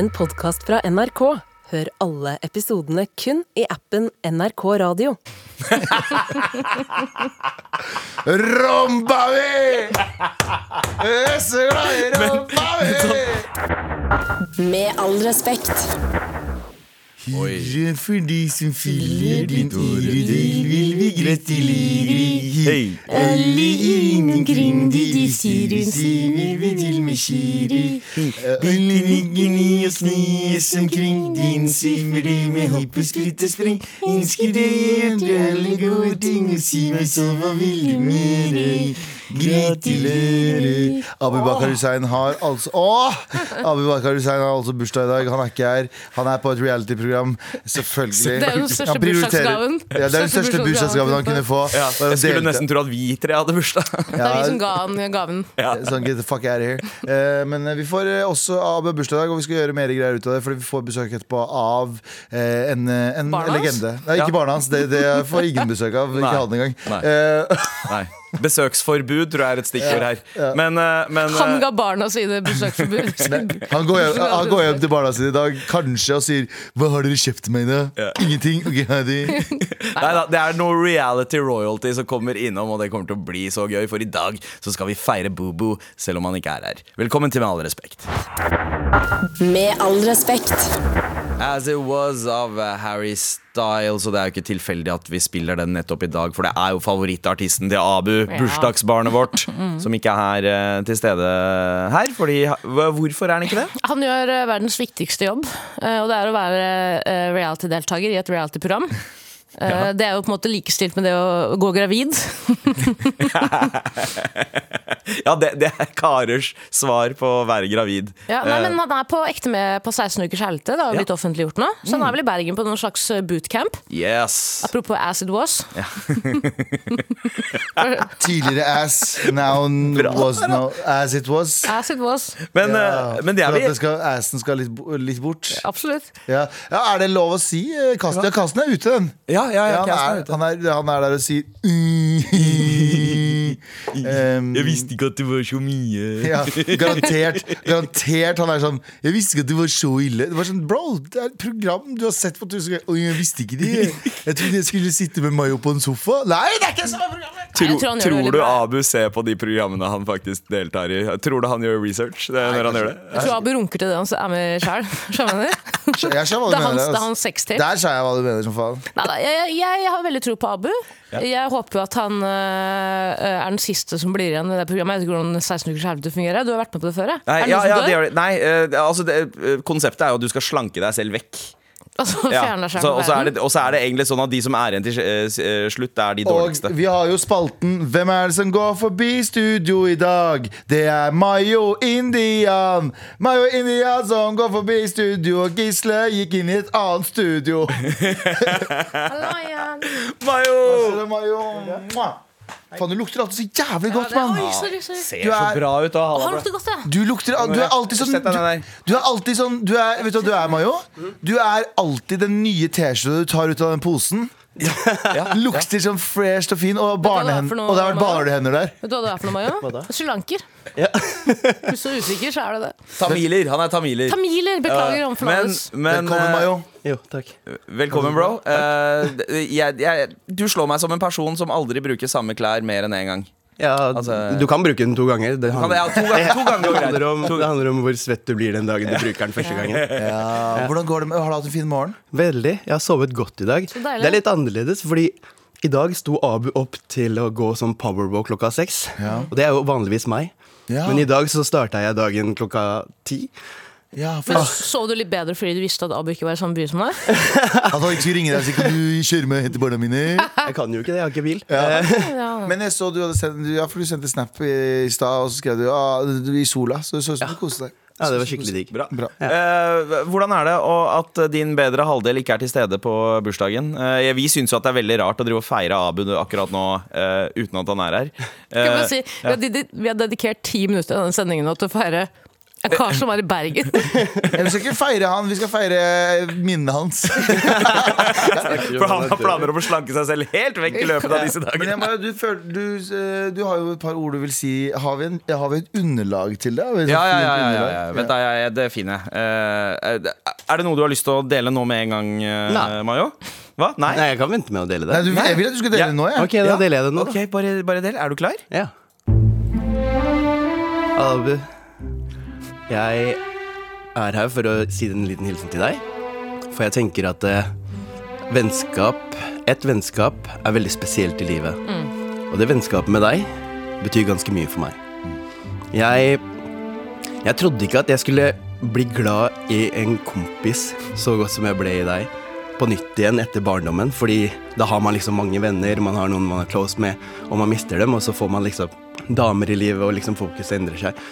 en podkast fra NRK. Hør alle episodene kun i appen NRK Radio. romba mi! Jeg er så glad i romba mi! Med all respekt. Hurra for de som fyller din åredel, vil vi gratulere. Alle omkring de, de sier hun sier vi til med kiri. ligger riggene og snies omkring din, simmer de med hopp og skritt og. Ønsker deg alle gode ting, og si meg så, hva vil du mere? Gratulerer. Abu Bakar Hussein har altså Åh! Abu Bakar Hussein har altså bursdag i dag. Han er ikke her. Han er på et reality-program. Selvfølgelig. Det er jo den største bursdagsgaven. Ja, det er den største bursdagsgaven han kunne få. Ja, jeg skulle nesten tro at vi tre hadde bursdag. Det er vi som ga han gaven. Sånn, get the fuck out of here Eh, Men eh, vi får eh, også Abu bursdag i dag, og vi skal gjøre mer greier ut av det. Fordi vi får besøk etterpå av eh, en, en legende. Nei, ikke Ja. barna hans. Det, det får ingen besøk av. Ikke Nei. ha den engang. Nei. Eh, Nei. Besøksforbud tror jeg er et stikkord her. Men, eh, men Han eh, ga barna sine besøksforbud. han, går hjem, han går hjem til barna sine i dag kanskje og sier 'Hva har dere kjøpt meg, da?' Ja. Ingenting. Ok, ha det. Nei da, Det er noe reality royalty som kommer innom, og det kommer til å bli så gøy. For i dag så skal vi feire Boo-Boo, selv om han ikke er her. Velkommen til Med all respekt. Med all respekt. As It Was of eh, Harry Styles. Og det er jo ikke tilfeldig at vi spiller den nettopp i dag, for det er jo favorittartisten til Abu, bursdagsbarnet vårt, som ikke er her eh, til stede her. Fordi, hvorfor er han ikke det? Han gjør eh, verdens viktigste jobb, eh, og det er å være reality-deltaker i et reality-program. Ja. Det er jo på en måte likestilt med det å gå gravid. Ja, det, det er karers svar på å være gravid. Ja, nei, Eh, men Han er på ekte med på 16 ukers helte. Det har blitt ja. offentliggjort nå. Så han er vel i Bergen på noen slags eh, bootcamp. Yes. Apropos as it was. Tidligere ass, now was no, as it was. As it was. Men, Ja, eh, men det er for vi at det skal, assen skal litt, litt bort. Absolutt. Ja. ja, Er det lov å si? Kasten Karsten, ja, Karsten er ute, den. Ja, ja, ja, Ja, han, er er, ute. han, er, han er der og sier um, Jeg visste ikke at det var så mye. ja, garantert, garantert Han er sånn Jeg visste ikke at det var så ille. Det var sånn, Bro, det er et program du har sett på tusen ganger. Og jeg visste ikke det. Jeg trodde jeg skulle sitte med Mayo på en sofa. Nei, det er ikke sånn program! Tro, tror tror du bra. Abu ser på de programmene han faktisk deltar i? Tror du han gjør research det, når han gjør det? Jeg tror Abu runker til det han er med sjæl. Skjønner du? Det er hans, altså. hans sextape. Der sa jeg hva du mener som faen. Nei, jeg, jeg, jeg har veldig tro på Abu. Jeg håper jo at han øh, er den siste som blir igjen i det programmet. Jeg vet ikke hvordan 16 ukers helvete fungerer. Du har vært med på det før? ja? Nei, ja, ja, det dør? det. Nei uh, altså det, uh, konseptet er jo at du skal slanke deg selv vekk. Altså, Ja. Så, og, så er det, og så er det egentlig sånn at de som er igjen til eh, eh, slutt, det er de Og dårligste. vi har jo spalten Hvem er det som går forbi studio i dag? Det er Mayo Indian. Mayo Indian som går forbi studio, og Gisle gikk inn i et annet studio. Hallo, igjen. Mayo! Det Mayo. Faen, du lukter alltid så jævlig godt, Oi, mann. sorry, sorry. Ser Du så er- bra ut. da, Han lukter godt, ja. Du lukter Du er alltid sånn Sett deg ned Du, du er alltid sånn du er, Vet du hva du er, Mayo? Du er alltid den nye T-skjorta du tar ut av den posen. Ja. Lukter sånn fresh og fin, og, er barnehender, noe, og det har vært barnehender der. Vet du hva det er for noe, Maja? Hva da? Ja. Hvis du er så usikker, så er det det. Tamiler. Han er tamiler. Tamiler, beklager uh, men, men Velkommen, eh, Mayo. Jo, takk. Velkommen, bro. Uh, jeg, jeg, du slår meg som en person som aldri bruker samme klær mer enn én gang. Ja, Altså- du kan bruke den to ganger. Det Kan ja, to, to ganger det, handler om, det handler om hvor svett du blir den dagen du bruker den første gangen. Ja, hvordan går det med Har du hatt en fin morgen? Veldig. Jeg har sovet godt i dag. Det er litt annerledes, fordi i dag sto Abu opp til å gå som powerball klokka seks. Ja. Og det er jo vanligvis meg. Ja. Men i dag så starta jeg dagen klokka ti. Ja, for Men Sov du litt bedre fordi du visste at Abu ikke var i samme by som deg? At han ikke skulle ringe deg så Kan du kjøre med og hente barna mine? Jeg kan jo ikke det, jeg har ikke bil. Ja. Eh, Ja. Men jeg så du hadde sendt Ja, for du sendte snap i i stad, og så skrev du ah, du i sola. Så det så ut som du koste deg. Ja, det var skikkelig digg. Bra. Bra. Uh, hvordan er det å, at din bedre halvdel ikke er til stede på bursdagen? Uh, vi syns jo at det er veldig rart å drive og feire Abu akkurat nå uh, uten at han er her. Si, vi, har, vi har dedikert ti minutter av denne sendingen nå til å feire En kar som var i Bergen. Vi skal ikke feire han, vi skal feire minnet hans. For han har planer om å slanke seg selv helt vekk i løpet av disse Men dagene. jeg, må- du, føler, du, eh, du har jo et par ord du vil si. Har vi, en, har vi et underlag til det? Ja, ja, ja, ja, ja. Vent, da, jeg, det finner jeg. Eh, er det noe du har lyst til å dele nå med en gang, Nei. Mayo? Hva? Nei? Nei, jeg kan vente med å dele Nei, det. du, jeg vil at du skal dele Ja. det nå, jeg. Ok, da deler jeg det nå. okay, Ok, bare, bare del. Er du klar? Ja. Abu, jeg er her for å si en liten hilsen til deg. For jeg tenker at eh, vennskap, et vennskap, er veldig spesielt i livet. Og det vennskapet med deg betyr ganske mye for meg. Jeg, jeg trodde ikke at jeg skulle bli glad i en kompis så godt som jeg ble i deg. På nytt igjen etter barndommen, fordi da har man liksom mange venner, man har noen man er close med, og man mister dem, og så får man liksom damer i livet, og liksom fokuset endrer seg.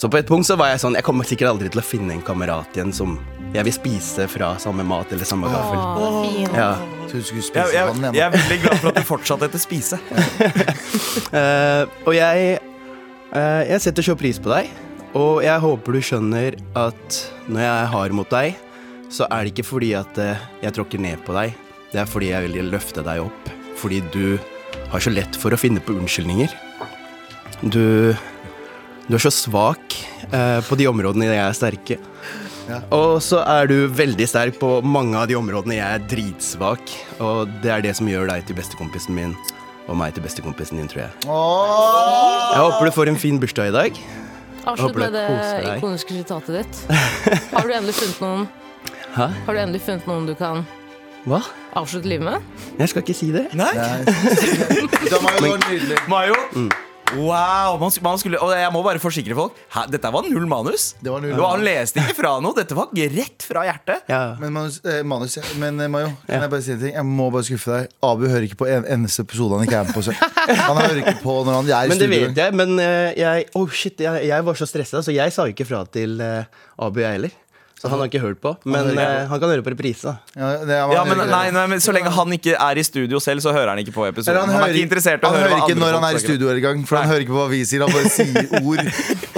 Så på et punkt så var jeg sånn Jeg kommer sikkert aldri til å finne en kamerat igjen som jeg vil spise fra samme mat eller samme gaffel. Å, fin. Ja. Jeg du skulle Jeg, spise jeg, han. jeg er veldig glad for at du fortsatte etter spise. Eh, og jeg eh, Jeg setter så pris på deg, og jeg håper du skjønner at når jeg er hard mot deg, så er det ikke fordi at eh, jeg tråkker ned på deg. Det er fordi jeg vil løfte deg opp. Fordi du har så lett for å finne på unnskyldninger. Du, du er så svak eh, på de områdene jeg er sterke. Og så er du veldig sterk på mange av de områdene jeg er dritsvak. Og det er det som gjør deg til bestekompisen min, og meg til bestekompisen din, tror jeg. Åh! Jeg håper du får en fin bursdag i dag. Avslutt med det ikoniske sitatet ditt. Har du endelig funnet noen Hæ? Har du endelig funnet noen du kan Hva? avslutte livet med? Jeg skal ikke si det. Nei? Da må jo være nydelig. Mayo? Wow! Man, man skulle, og jeg må bare forsikre folk. Hæ, dette var null manus. Det var null Og han leste ikke fra noe. Dette var rett fra hjertet. Ja. Men manus, eh, manus ja. Men eh, Mayo, kan Ja. jeg bare si en ting? Jeg må bare skuffe deg. Abu hører ikke på en eneste episode han ikke er med på. Han hører ikke på når han er i Men det studio. vet jeg. Men eh, jeg Oh shit, jeg, jeg var så stressa, så jeg sa ikke fra til eh, Abu, jeg heller. Så han har ikke hørt på. Men eh, han kan høre på reprise. da. Ja, det, Ja, men, nei, nei, men Så lenge han ikke er i studio selv, så hører han ikke på episoden. Eller Han, han, er ikke interessert i å han høre hører hva ikke andre når han folk er i snakker om. studio engang. For han hører ikke på hva vi sier. Han bare sier ord,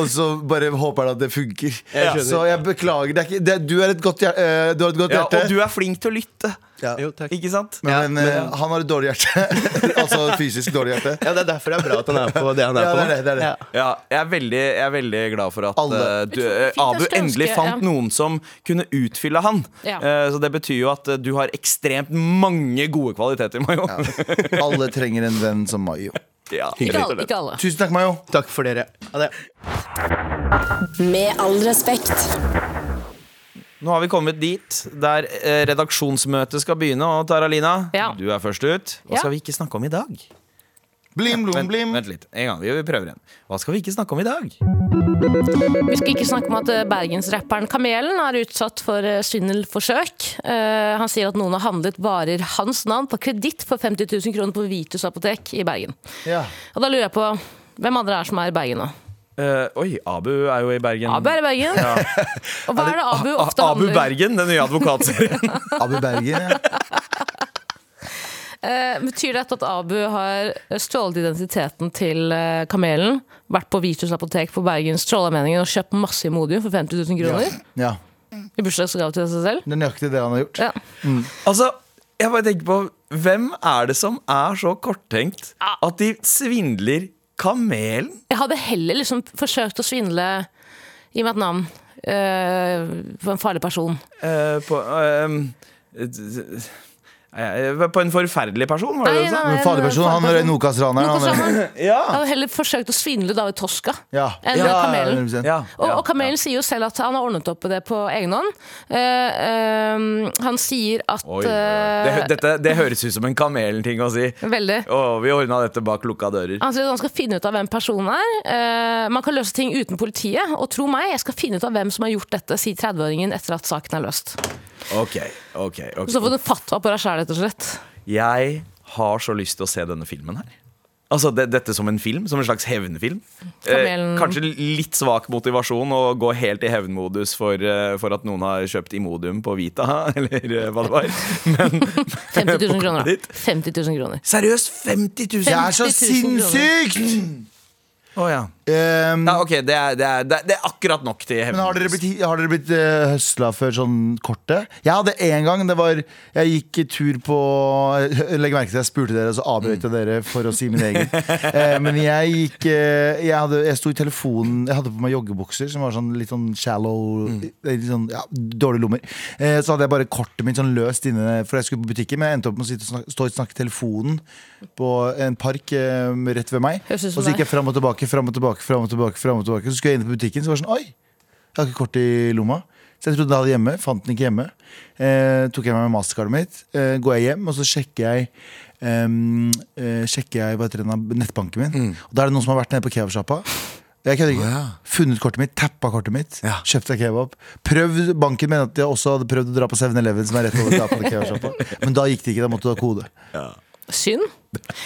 og så bare håper han at det funker. Jeg skjønner. Så jeg beklager. Det er ikke, det, du, er et godt, hjer- eh, du har et godt Ja, hjerte. og du er flink til å lytte. Ja. Jo, takk. Ikke sant? Men, Ja, men, eh, han har et dårlig hjerte. altså fysisk dårlig hjerte. Ja, Det er derfor det er bra at han er på det han er Ja, på. det er det, det er det. Ja. Ja, jeg er veldig, jeg er veldig glad for at eh, du, uh, Abu endelig ønske- fant ja. noen som kunne utfylle han. Ja. Eh, Så det betyr jo at du har ekstremt mange gode kvaliteter, Mayo. Alle trenger en venn som Mayo. Ja. Ikke alle. Ikke alle. Tusen takk, Mayo. Takk for dere. Ha det. Med all respekt. Nå har vi kommet dit der eh, redaksjonsmøtet skal begynne. Og Taralina, Ja. du er først ut. Hva Ja. skal vi ikke snakke om i dag? Blim, blom, Vent, blim. vent litt. En gang, vi vi prøver igjen. Hva skal vi ikke snakke om i dag? Vi skal ikke snakke om at eh, bergensrapperen Kamelen er utsatt for eh, svindelforsøk. Eh, han sier at noen har handlet varer hans navn på kreditt for 50 000 kroner på Vitus apotek i Bergen. Ja. Og da lurer jeg på hvem andre er som er i Bergen nå? Eh, oi, Abu er jo i Bergen. Abu er i Bergen. Og hva er det Abu ofte handler Abu Bergen, den nye advokatserien. Abu Bergen, ja. Uh, Betyr dette at Abu har stjålet identiteten til uh, Kamelen, vært på Vitus apotek på Bergens Trollamenningen og kjøpt masse Imodium for 50 000 kroner? ja. I bursdagsgave til seg selv? Det er nøyaktig det han har gjort. Ja. Altså, jeg bare tenker på Hvem er det som er så korttenkt at de svindler kamelen? Jeg hadde heller liksom forsøkt å svindle Gi meg et navn Uh, en farlig person. Uh, på uh, eh, På en forferdelig person, var det Nei, det du sa? nei, farlig person, han er Nokas-raneren. Nokas han. Jeg heller forsøkt å svindle David Toska. Ja. Enn Ja, kamelen. 100%. ja, Og, og Kamelen sier jo selv at han har ordnet opp i det på egen hånd. Uh, uh, han sier at eh, Det, dette, det høres ut som en kamelting å si. Veldig. Oh, vi ordna dette bak lukka dører. Han sier at han skal finne ut av hvem personen er. Eh, man kan løse ting uten politiet. Og tro meg, jeg skal finne ut av hvem som har gjort dette, sier 30-åringen etter at saken er løst. Ok, ok, okay. Så får du fatwa på deg sjæl, rett og slett. Jeg har så lyst til å se denne filmen her. Altså det, Dette som en film, som en slags hevnfilm. Eh, kanskje litt svak motivasjon å gå helt i hevnmodus for, eh, for at noen har kjøpt Imodium på Vita, eller eh, hva det var. Men 50 000 kroner. da. 50 000 kroner. Seriøst, 50 000! Det er så 50 000 sinnssykt! Å ja. Um, Ja, ok, det er, det, er, det, er, akkurat nok til Men har dere blitt, har dere blitt uh, høsla før sånn kortet? Jeg hadde en gang, det var Jeg gikk tur på Legg merke til jeg spurte dere, og så avbrøt jeg dere for å si min egen. uh, men jeg gikk uh, jeg, hadde, jeg sto i telefonen Jeg hadde på meg joggebukser som var sånn litt sånn shallow Litt sånn, ja, Dårlige lommer. Eh, så hadde jeg bare kortet mitt sånn løst inne for jeg skulle på butikken, men jeg endte opp med å sitte og snakke, stå og snakke i telefonen på en park eh, rett ved meg. Og så gikk jeg fram og tilbake, fram og tilbake, fram og tilbake. Frem og tilbake Så skulle jeg inn på butikken, så var det sånn Oi, jeg har ikke kort i lomma. Så jeg trodde jeg hadde hjemme, fant den ikke hjemme. Eh, tok jeg med meg mastercardet mitt. Eh, går jeg hjem, og så sjekker jeg ehm, eh, Sjekker jeg hva heter den, nettbanken min. Og da er det noen som har vært nede på kebabsjappa. Jeg kødder ikke. Oh, ja. Funnet kortet mitt, tappa kortet mitt, Ja. kjøpt deg kebab. Prøvd, Banken mener at jeg også hadde prøvd å dra på 7-Eleven, som er rett over kebabsjappa. Men da gikk det ikke, da måtte du ha kode. Synd.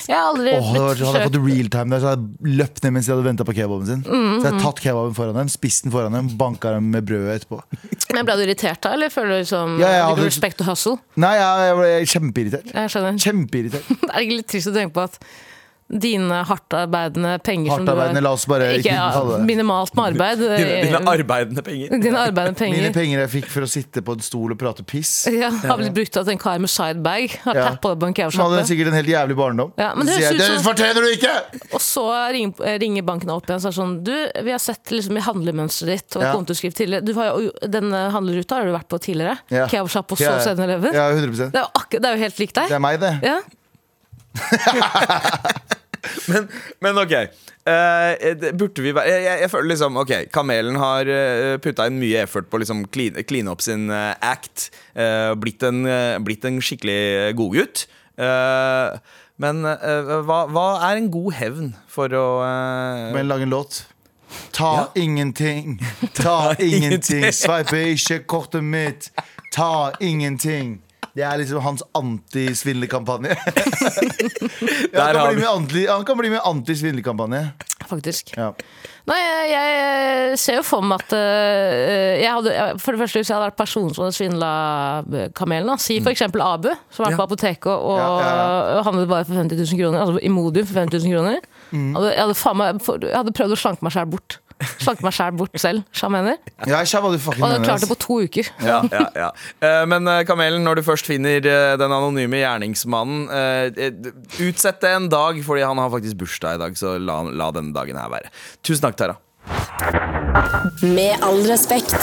Jeg har aldri Åh, blitt forsøkt. hadde jeg fått realtime der, så hadde jeg løpt ned mens de hadde venta på kebaben sin. Mm, Så jeg hadde tatt kebaben foran dem, spist den foran dem, banka dem med brødet etterpå. Men Ble du irritert da, eller føler du liksom Ja, ja, hadde- respekt og hustle? Nei, jeg, jeg ble kjempeirritert. Jeg skjønner. Kjempeirritert. Det er ikke litt trist å tenke på at dine hardtarbeidende penger som Hardtarbeidende, du la oss bare ikke, ja. Minimalt med arbeid. Dine, dine eh, arbeidende penger. dine arbeidende Mine penger. penger jeg fikk for å sitte på en stol og prate piss. Ja, har blitt brukt av en kar med sidebag. Har Ja. tappa det på en Som hadde sikkert en helt jævlig barndom. Ja, men det det fortjener du ikke! Og så ringer, ringer banken opp igjen og sier sånn Du, vi har sett liksom i handlemønsteret ditt og Ja. kontoskrift tidligere. Du har jo, denne handleruta har du vært på tidligere. Ja. Kebabsjappe og så Ja, 7-Eleven. Ja, 100 Det, er jo det er jo helt likt deg. Det er meg, det. Ja. Men, men ok. Uh, burde vi være jeg, jeg, jeg føler liksom Ok, Kamelen har uh, putta inn mye effort på å liksom clean, clean opp sin uh, act. Uh, blitt, en, eh, blitt en skikkelig godgutt. Uh, men eh, hva, hva er en god hevn for å eh, Men lag en låt. Ta Ja. ingenting, ta ingenting. ingenting. Sveipe ikke kortet mitt. Ta ingenting. Det er liksom hans antisvindelkampanje. Der han, kan bli med anti, han kan bli med antisvindelkampanje. Faktisk. Ja. Nei, jeg, jeg ser jo for meg at øh, jeg hadde, For det første, hvis jeg hadde vært personen som hadde svindla kamelen, si for eksempel Abu, som har vært Ja. på apoteket og Ja, ja, handlet bare for 50 000 kroner. Altså i modium for 50 000 kroner. Hadde, jeg, hadde faen meg, for, jeg hadde prøvd å slanke meg sjæl bort. Slanke meg sjæl bort selv, mener. Ja, jeg hva du fucking Og mener. klart det på to uker. ja, ja, ja. Eh, men eh, Kamelen, når du først finner eh, den anonyme gjerningsmannen, utsett det en dag, fordi han har faktisk bursdag i dag. Så la, la denne dagen her være. Tusen takk, Tara. Med all respekt.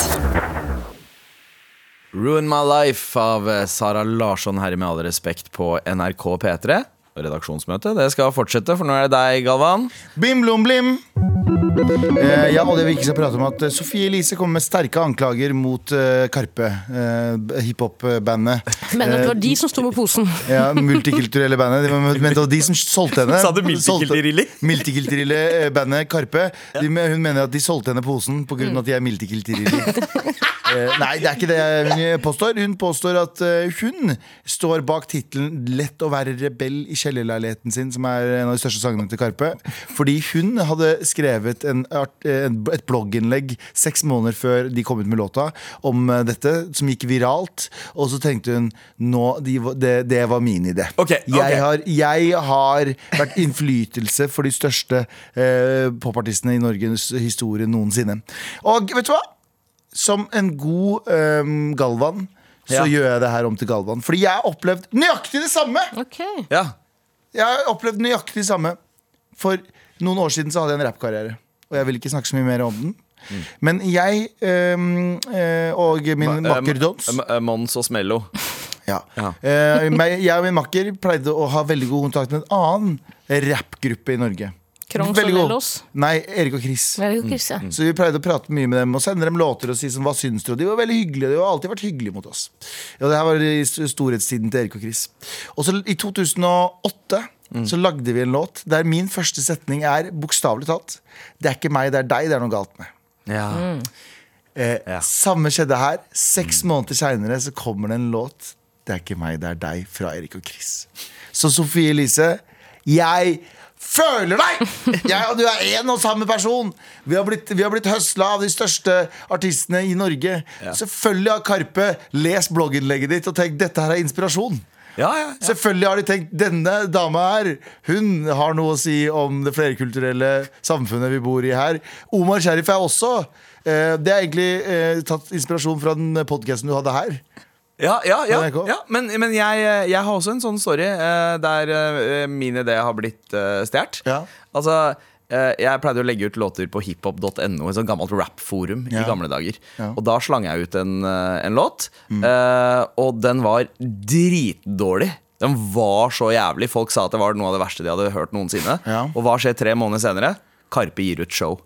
Ruin My Life av Sara Larsson her i Med all respekt på NRK P3. Redaksjonsmøte det skal fortsette, for nå er det deg, Galvan. Bim, blom, blim. Eh, ja, og det vi ikke skal prate om at eh, Sofie Elise kommer med sterke anklager mot eh, Karpe, eh, hiphop-bandet. Men det var de som sto med posen. Ja, multikulturelle bandet. Men det var de som solgte henne. Sa du Multikulturelle eh, bandet Karpe. De, hun mener at de solgte henne posen pga. at de er multikulturelle. Eh, nei, det er ikke det hun påstår. Hun påstår at eh, hun står bak tittelen 'Lett å være rebell i kjellerleiligheten sin', som er en av de største sangene til Karpe. Fordi hun hadde skrevet en, art- eh, et blogginnlegg seks måneder før de kom ut med låta om dette, som gikk viralt. Og så tenkte hun nå, det, det var min idé. Okay, okay. Jeg, har, jeg har vært innflytelse for de største eh, popartistene i Norges historie noensinne. Og vet du hva? Som en god um, Galvan så Ja. gjør jeg det her om til Galvan. Fordi jeg har opplevd nøyaktig det samme! Ok. Ja. Jeg har opplevd nøyaktig det samme. For noen år siden så hadde jeg en rappkarriere. Og jeg vil ikke snakke så mye mer om den. Men jeg um, eh, og min makker Dons Eh, eh, Mons og Smello. ja. Ja. Eh, jeg og min makker pleide å ha veldig god kontakt med en annen rappgruppe i Norge. Krongs og god. Nellos. Nei, Erik og Chris. Veldig Chris, ja. Så vi pleide å prate mye med dem og sende dem låter og si sånn, hva syns du? Og de var veldig hyggelige. De har alltid vært hyggelige mot oss. Og det her var i storhetstiden til Erik og Chris. Og så i 2008 så lagde vi en låt der min første setning er bokstavelig talt Det er ikke meg, det er deg det er noe galt med. Ja. Eh, Ja. Samme skjedde her. Seks måneder seinere så kommer det en låt. Det er ikke meg, det er deg, fra Erik og Chris. Så Sofie Elise, jeg føler deg! Jeg og du er én og samme person. Vi har blitt, vi har blitt høsla av de største artistene i Norge. Selvfølgelig har Karpe lest blogginnlegget ditt og tenkt dette her er inspirasjon. Ja, ja, ja. Selvfølgelig har de tenkt denne dama her Hun har noe å si om det flerkulturelle samfunnet vi bor i her. Omar Sharif er også. eh, Det er egentlig eh, tatt inspirasjon fra den podkasten du hadde her. Ja, ja, ja, ja. Men, men jeg, jeg har også en sånn story eh, der eh, min idé har blitt uh, stjålet. Ja. Altså, eh, jeg pleide å legge ut låter på hiphop.no, et sånt gammelt rap-forum Ja. i gamle dager. Ja. Og da slang jeg ut en, eh, en låt, mm. og den var dritdårlig. Den var så jævlig. Folk sa at det var noe av det verste de hadde hørt noensinne. Ja. Og hva skjer tre måneder senere? Karpe gir ut show.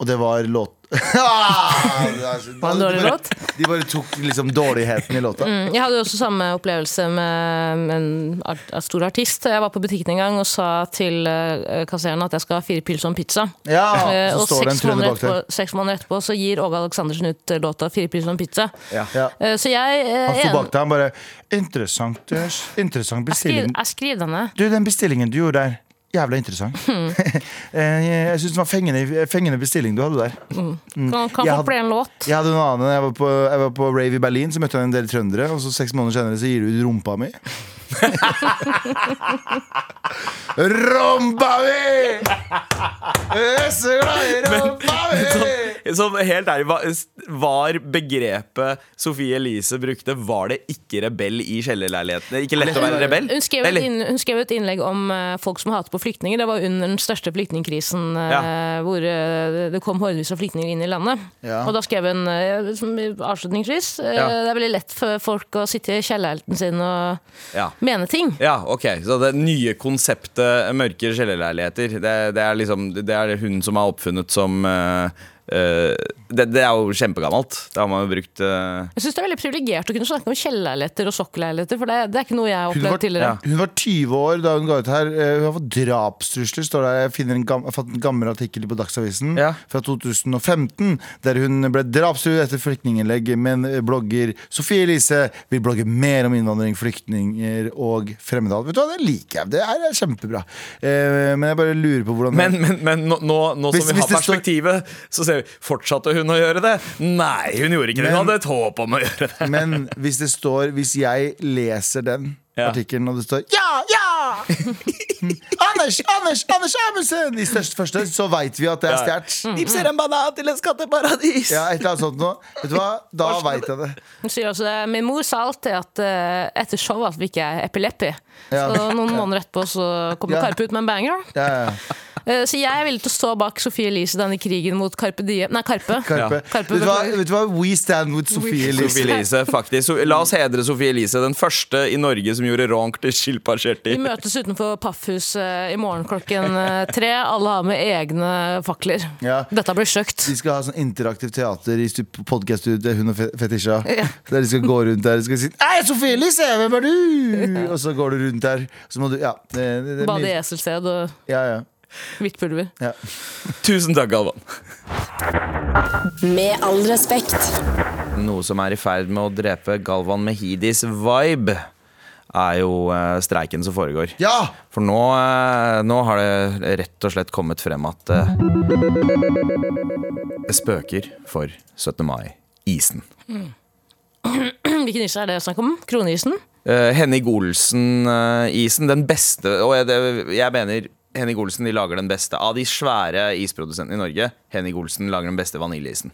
Og det var låt Ah, det er så- Var det en dårlig låt? De bare tok liksom dårligheten i låta. Mm, Jeg hadde jo også samme opplevelse med en art, stor artist. Jeg var på butikken en gang og sa til uh, kasseren at jeg skal ha fire pils og en pizza. Ja, uh, og seks måneder, etterpå, seks måneder etterpå så gir Åge Aleksandersen ut eh, låta 'Fire pils og en pizza'. Ja. Eh, Så jeg eh, Han sto bak deg han bare Interessant, interessant bestilling. jeg skriver, jeg skriver denne. Du, den bestillingen du gjorde der, jævla interessant. Hmm. Eh, jeg syns det var fengende, fengende bestilling du hadde der. Kan, kan Jeg få hadde- en låt. Jeg hadde en annen Jeg var på, jeg var på rave i Berlin, så møtte jeg en del trøndere. Og så seks måneder senere så gir du ut rumpa mi. Rumpa mi! Jeg er så glad i rumpa mi! Så, helt ærlig, Var begrepet Sofie Elise brukte, var det ikke rebell i kjellerleilighetene? Ikke lett å være rebell? Hun skrev, et inn, hun skrev et innlegg om eh, folk som hater på flyktninger. Det var under den største flyktningkrisen eh, Ja. hvor eh, det kom hordevis av flyktninger inn i landet. Ja. Og da skrev hun avslutningsvis Ja. Det er veldig lett for folk å sitte i kjellerleiligheten sin og Ja. Mene ting. Ja, ok, Så det nye konseptet mørke kjellerleiligheter, det, det, er liksom, det er hun som har oppfunnet som eh, det, det er jo kjempegammelt. Det har man jo brukt uh... Jeg syns det er veldig privilegert å kunne snakke om kjellerleiligheter og sokkelleiligheter. for det, det er ikke noe jeg har Hun opplevd var, tidligere. hun var 20 år da hun ga ut her. Eh, Hun har fått drapstrusler. Står det. Jeg finner en, gam, jeg en gammel artikkel på Dagsavisen Ja. fra 2015 der hun ble drapstruet etter flyktninginnlegg. Men blogger Sofie Elise vil blogge mer om innvandring, flyktninger og fremmedhat. Vet du hva, det liker jeg. Det er kjempebra. Uh, Men jeg bare lurer på hvordan Men, men, men nå, nå, nå Hvis- som vi har perspektivet, så ser Fortsatte hun å gjøre det? Nei, hun gjorde ikke det. Hun hadde et håp om å gjøre det. Men hvis det står Hvis jeg leser den Ja. artikkelen, og det står Ja, ja! Anders, Anders, Anders Amundsen! I største første, så veit vi at det er Ja. stjålet. Gipser en banan til et skatteparadis! Ja, et eller annet sånt noe. Vet du hva? Da veit jeg det. Hun sier også det. Min mor sa alltid at uh, etter show at vi ikke er epileppi. Ja. Så noen måneder etterpå så kommer Ja. Karpe ut med en banger. da. Ja, ja. Eh, Så jeg er villig til å stå bak Sofie Elise i denne krigen mot Karpe Diem Nei, Karpe. Karpe. Karpe, vet, du hva? vet du hva? We stand with Sofie Elise. Elise, faktisk. La oss hedre Sofie Elise, den første i Norge som gjorde ronk til Shilpa Shetty. Møtes utenfor Paffhuset i morgen klokken eh, tre. Alle har med egne fakler. Ja. Dette blir stygt. De skal ha sånn interaktivt teater i podkast-studioet hun og Fe- Fetisha. Ja. Der de skal gå rundt der og si Hei, Sofie Elise, hvem er du? Og så går du rundt der. Så må du Ja. Det, det, det, er Bade i eselsted og ja, ja. hvitt pulver. ja. Tusen takk, Galvan. Med all respekt. Noe som er i ferd med å drepe Galvan Mehidis vibe, er jo eh, streiken som foregår. ja! For nå, eh, nå har det rett og slett kommet frem at eh, det spøker for 17. mai-isen. Hvilken is er det snakk om? Kroneisen? Uh, Henning Olsen-isen, den beste Og jeg, det, jeg mener Henning Olsen de lager den beste av de svære isprodusentene i Norge. Henning Olsen lager den beste vaniljeisen.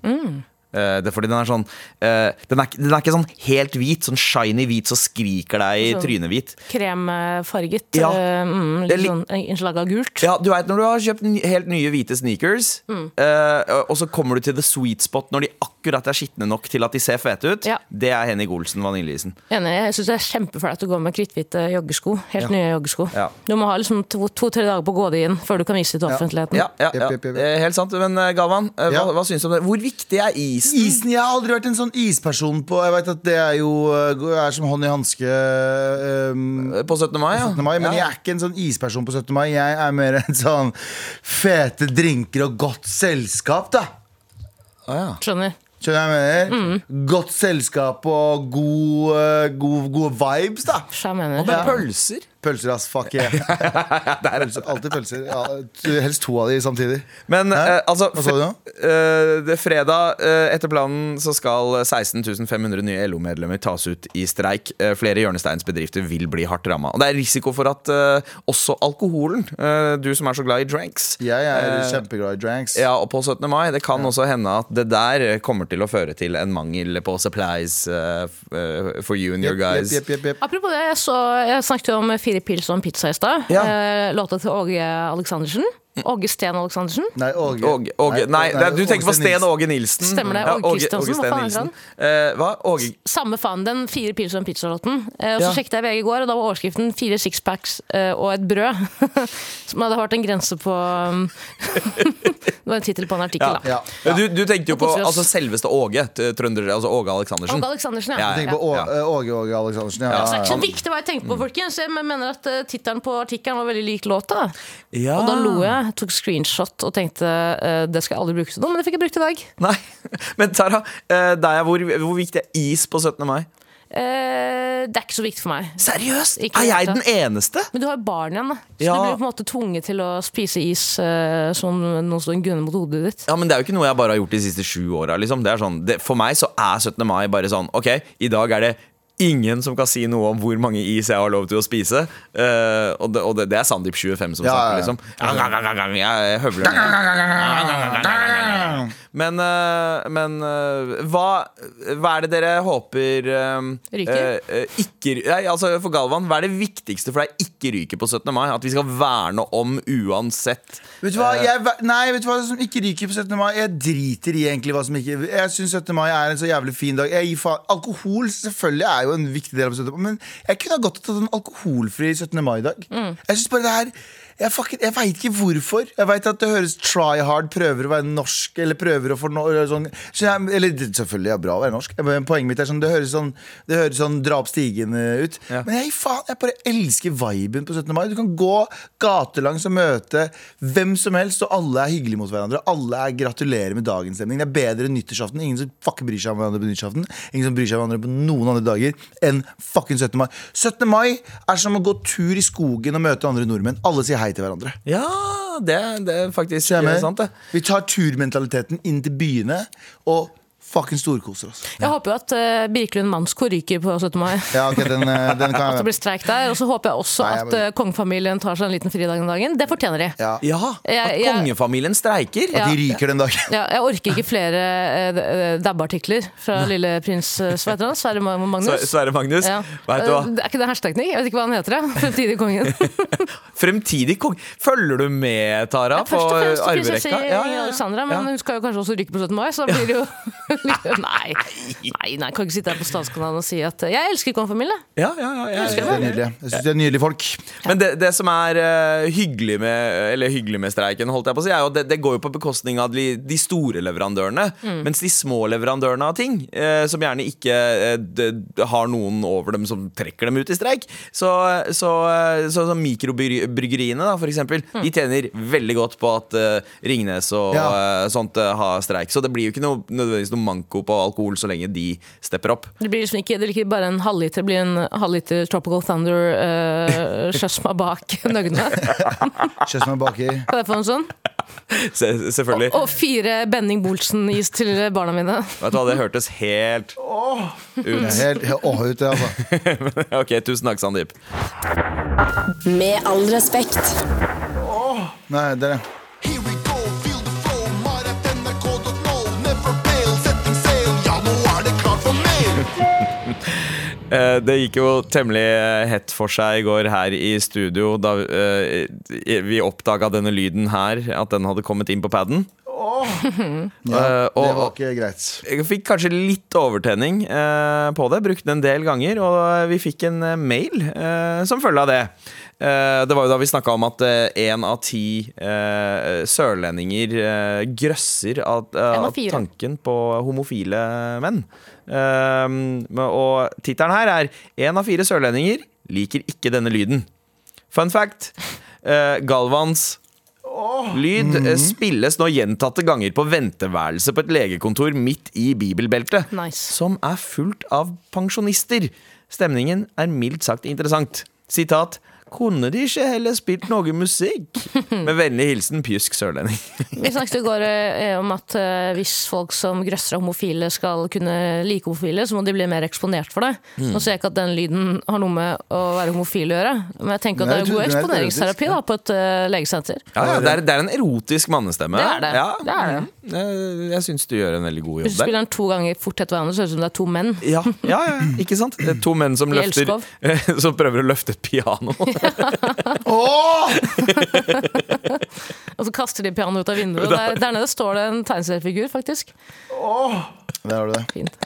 Eh, det er fordi den er sånn uh, den, er, den er ikke sånn helt hvit, sånn shiny hvit, så skriker deg i Sånn. trynet hvit. Kremfarget. Ja. eh, Mm, litt li- sånn innslag av gult. Ja, du vet Når du har kjøpt helt nye hvite sneakers, eh, og så kommer du til the sweet spot når de akkurat er skitne nok til at de ser fete ut, Ja. det er Henning Olsen vaniljeisen. Enig. Jeg syns det er kjempeflaut å gå med kritthvite joggesko. Helt nye joggesko. Ja. Du må ha liksom to-tre to, dager på å gå det inn før du kan vise det til offentligheten. Ja, ja, ja. Helt sant. Men Galvan, Ja. hva, hva syns du om det? Hvor viktig er isen? Isen, Jeg har aldri vært en sånn isperson på Jeg vet at det er jo uh, er som hånd i hanske um, På 17. mai, ja. 17. mai, men jeg er ikke en sånn isperson på 17. mai. Jeg er mer en sånn fete drinker og godt selskap, da. Ah, ja. Skjønner. Skjønner jeg mener? Godt selskap og god, uh, god, gode vibes, da. Jeg mener. Med pølser. Pølser, ass. Fuck yeah. Pølser, alltid pølser. Ja, helst to av de samtidig. Men eh, altså Hva sa du nå? eh, det fredag eh, etter planen så skal 16.500 nye LO-medlemmer tas ut i streik. Eh, flere hjørnesteinsbedrifter vil bli hardt ramma. Og det er risiko for at eh, også alkoholen, eh, du som er så glad i dranks Jeg er eh, kjempeglad i dranks. ja, og på 17. mai. Det kan også hende at det der kommer til å føre til en mangel på supplies for you and your guys. Yep, yep, yep, Apropos det, jeg, så, jeg snakket jo om Fire pils og en pizza i stad. Ja. Eh, låta til Åge Aleksandersen. Åge Sten Aleksandersen. Nei, Åge. Åge, Åge, nei, nei, du tenker på Sten Åge Nilsen. Stemmer det, Åge Kristiansen, hva faen heter han? Uh, hva? Åge Samme faen, den Fire pils og en pizza-låten. Uh, og så Ja. sjekket jeg VG i går, og da var overskriften 'Fire sixpacks uh, og et brød'. Som hadde vært en grense på um, Det var en tittel på en artikkel, da. Ja. Ja, Du, du tenkte jo på altså, selveste Åge. Trønder, altså Åge Aleksandersen. Åge Aleksandersen, ja. På eh, Åge Åge Aleksandersen. Ja, Så det er ikke så viktig hva jeg tenkte på, folkens. Jeg mener at uh, tittelen på artikkelen var veldig lik låta. Ja. Og da lo jeg, tok screenshot og tenkte uh, det skal jeg aldri bruke til noe, men det fikk jeg brukt i dag. Nei. Men Tara, eh, deg, hvor, hvor viktig er is på 17. mai? Uh, det er ikke så viktig for meg. Seriøst? Ikke Er jeg den eneste? Men du har jo barn igjen, da. Så Ja. du blir på en måte tvunget til å spise is uh, som noen en gunner mot hodet ditt. Ja, men Det er jo ikke noe jeg bare har gjort de siste sju åra. Liksom. Er sånn, for meg så er 17. mai bare sånn Ok, i dag er det ingen som kan si noe om hvor mange is jeg har lov til å spise. Uh, og det, og det, det er Sandeep 25 som Ja, snakker, liksom. Jeg høvler ned. Men, eh, men eh, hva, hva er det dere håper eh, Ryker? eh, ikke, nei, altså For Galvan, hva er det viktigste for deg ikke ryker på 17. mai? At vi skal verne om uansett? Vet du hva, jeg, nei, vet du hva som ikke ryker på 17. mai? Jeg driter i egentlig hva som ikke Jeg syns 17. mai er en så jævlig fin dag. Jeg gir faen Alkohol selvfølgelig er jo en viktig del av 17. mai, men jeg kunne ha godt tatt en alkoholfri 17. mai-dag. Jeg synes bare det her jeg, fucking, jeg veit ikke hvorfor. Jeg vet at det høres try hard, prøver å være norsk, eller prøver å få no, sånn, Eller selvfølgelig er det bra å være norsk, men poenget mitt er sånn Det høres sånn, det høres sånn dra stigen eh, ut. Ja. Men jeg, faen, jeg bare elsker viben på 17. mai. Du kan gå gatelangs og møte hvem som helst, og alle er hyggelige mot hverandre. Alle er gratulerer med dagens stemning. Det er bedre enn nyttårsaften. Ingen som fucking bryr seg om hverandre på nyttårsaften. Ingen som bryr seg om hverandre på noen andre dager enn fucking 17. mai. 17. mai er som å gå tur i skogen og møte andre nordmenn. Alle sier hei til hverandre. Ja, det, det er faktisk sant, det. Vi tar turmentaliteten inn til byene og fucking storkoser oss. Jeg håper jo at uh, Birkelund Mannskor ryker på 17. mai. Ja, ok, den, eh, den At det blir streik der. Og så håper jeg også Nei, jeg at uh, kongefamilien tar seg en liten fridag den dagen. Det fortjener de. ja. Ja, At jeg- kongefamilien streiker. Ja. De ryker den dagen. Ja, jeg orker ikke flere uh, dabbeartikler fra lille prins uh? Sverre Magnus. Sve- Sverre Magnus, Ja. vet du hva? Uh, Er ikke det hashtag-teknikk? Jeg vet ikke hva han heter. Ja. Fremtidig kongen. Fremtidig kong Følger du med, Tara, på Først og fremst prinsesse arverekka? Ingrid Ja, ja, ja. Alexandra, men Ja. hun skal jo kanskje også ryke på 17. mai, så da blir det jo Nei, nei, nei, kan ikke sitte her på Statskanalen og si at uh, jeg elsker kongefamilien. Ja, ja, ja, ja, Jeg ja. synes de er nydelig. Jeg synes de er nydelige folk. Men det, det som er uh, hyggelig med Eller hyggelig med streiken, holdt jeg på å si, er jo at det, det går jo på bekostning av de, de store leverandørene. Mm. Mens de små leverandørene av ting, uh, som gjerne ikke uh, de, har noen over dem som trekker dem ut i streik, så, så, eh, så, så mikrobryggeriene, da, for eksempel, Mm. de tjener veldig godt på at eh, Ringnes og Ja. eh, sånt eh, har streik. Så det blir jo ikke noe, nødvendigvis noe manko på alkohol så lenge de stepper opp. Det blir liksom ikke, det blir ikke bare en halvliter, det blir en halvliter Tropical Thunder uh, Sjøsma bak nøgne Kjøss meg baki. Kan jeg få en sånn? Se, selvfølgelig. Og fire Benning Bolsen-is til barna mine. Vet du hva, det hørtes helt Jeg ut. er helt helt åh ut, det, altså. ok, tusen takk, Sandeep. Med all respekt. Nei, det er we Det gikk jo temmelig eh, hett for seg i går her i studio da eh, vi oppdaga denne lyden her, at den hadde kommet inn på paden. Ja, Eh, det var ikke greit. Jeg fikk kanskje litt overtenning eh, på det, brukte den en del ganger, og vi fikk en eh, mail eh, som følge av det. Eh, det var jo da vi snakka om at én av ti eh, sørlendinger eh, grøsser eh, av av tanken på homofile menn. Eh, og tittelen her er 'Én av fire sørlendinger liker ikke denne lyden'. Fun fact. Uh, Galvans Lyd eh, spilles nå gjentatte ganger på venteværelset på et legekontor midt i bibelbeltet, Nice. som er fullt av pensjonister. Stemningen er mildt sagt interessant. Sitat Kunne de ikke heller spilt noe musikk? Med vennlig hilsen Pjusk sørlending. Vi snakket i går eh, om at eh, hvis folk som grøsser homofile skal kunne like homofile, så må de bli mer eksponert for det. Mm. Nå ser jeg ikke at den lyden har noe med å være homofil å gjøre, men jeg tenker at det er god er eksponeringsterapi da, på et eh, legesenter. Ja, ja, det, er, det er en erotisk mannestemme. Det er det. Ja. Det er det. Jeg, jeg syns du gjør en veldig god jobb du der. spiller den to ganger fort etter hverandre, så ser det ut som det er to menn. Ja, ja, ja, ikke sant? Det er to menn som løfter Som prøver å løfte et piano. Åh! Og så kaster de pianoet ut av vinduet. og Der, der nede står det en tegneseriefigur, faktisk. Der har du det. Fint.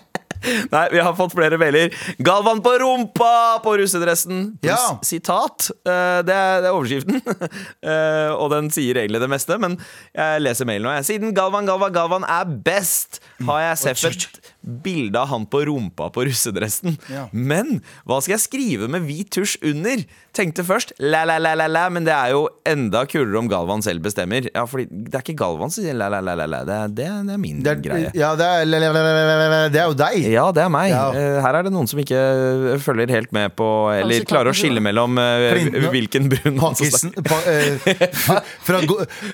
Nei, vi har fått flere mailer. Galvan på rumpa på russedressen. Ja. Sitat. Eh, Det er, det er overskriften. Eh, Og den sier egentlig det meste, men jeg leser mailen nå. Siden Galvan, Galvan, Galvan er best, har jeg seffet et bilde av han på rumpa på russedressen. Ja. Men hva skal jeg skrive med hvit tusj under? Tenkte først la-la-la-la, men det er jo enda kulere om Galvan selv bestemmer. Ja, fordi Det er ikke Galvan som sier la-la-la-la, det, er- det, er- det er min Det er, greie. ja, det er, det er jo deg. Ja, det er meg. Ja. Eh, Her er det noen som ikke eh, følger helt med på Eller klarer å skille mellom uh, hvilken brun mann som snakker. eh, Fra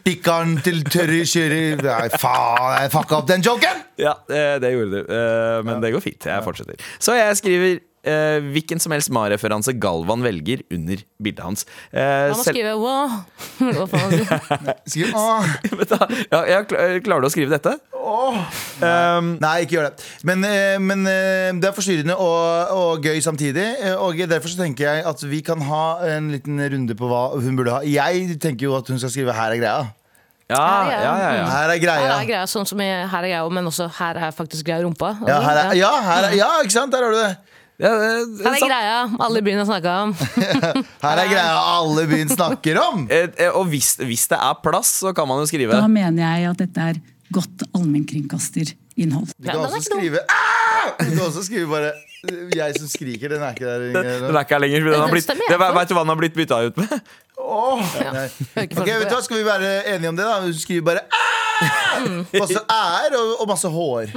pikkeren til tørre kjører Nei, faen, jeg fucka opp den joken! Ja, det, det gjorde du. Eh, Men det går fint. Jeg fortsetter. Så jeg skriver eh, hvilken som helst Ma-referanse Galvan velger under bildet hans. Eh, Han må selv- skrive wow. Hva faen? Skriv, åh. Du ja, jeg klarer du å skrive dette? Um, Nei, ikke gjør det. Men, eh, men eh, det er forstyrrende og, og gøy samtidig. eh, Og derfor så tenker jeg at vi kan ha en liten runde på hva hun burde ha. Jeg tenker jo at hun skal skrive 'her er greia'. Ja, Ja, ja, ja. ja, ja. Her er Her greia. er greia sånn som jeg, Her er greia, men også her er faktisk greia rumpa. Altså, Ja, her er, ja, her er, ja, ikke sant? Der har du det. ja det, Her er sant. greia alle i byen har snakka om. Her er greia alle byen snakker om. Eh, eh, Og hvis, hvis det er plass, så kan man jo skrive Da mener jeg at dette er godt allmennkringkasterinnhold. Du kan også skrive ah! Du kan også skrive bare 'jeg som skriker'. Den er ikke der. Den den er ikke her lenger. Den har blitt, det, vet du hva den har blitt bytta ut med? Oh, ja. ikke Ok, vet du hva. Skal vi være enige om det? da? Hun skriver bare ah! Masse æ-er og, og masse hår.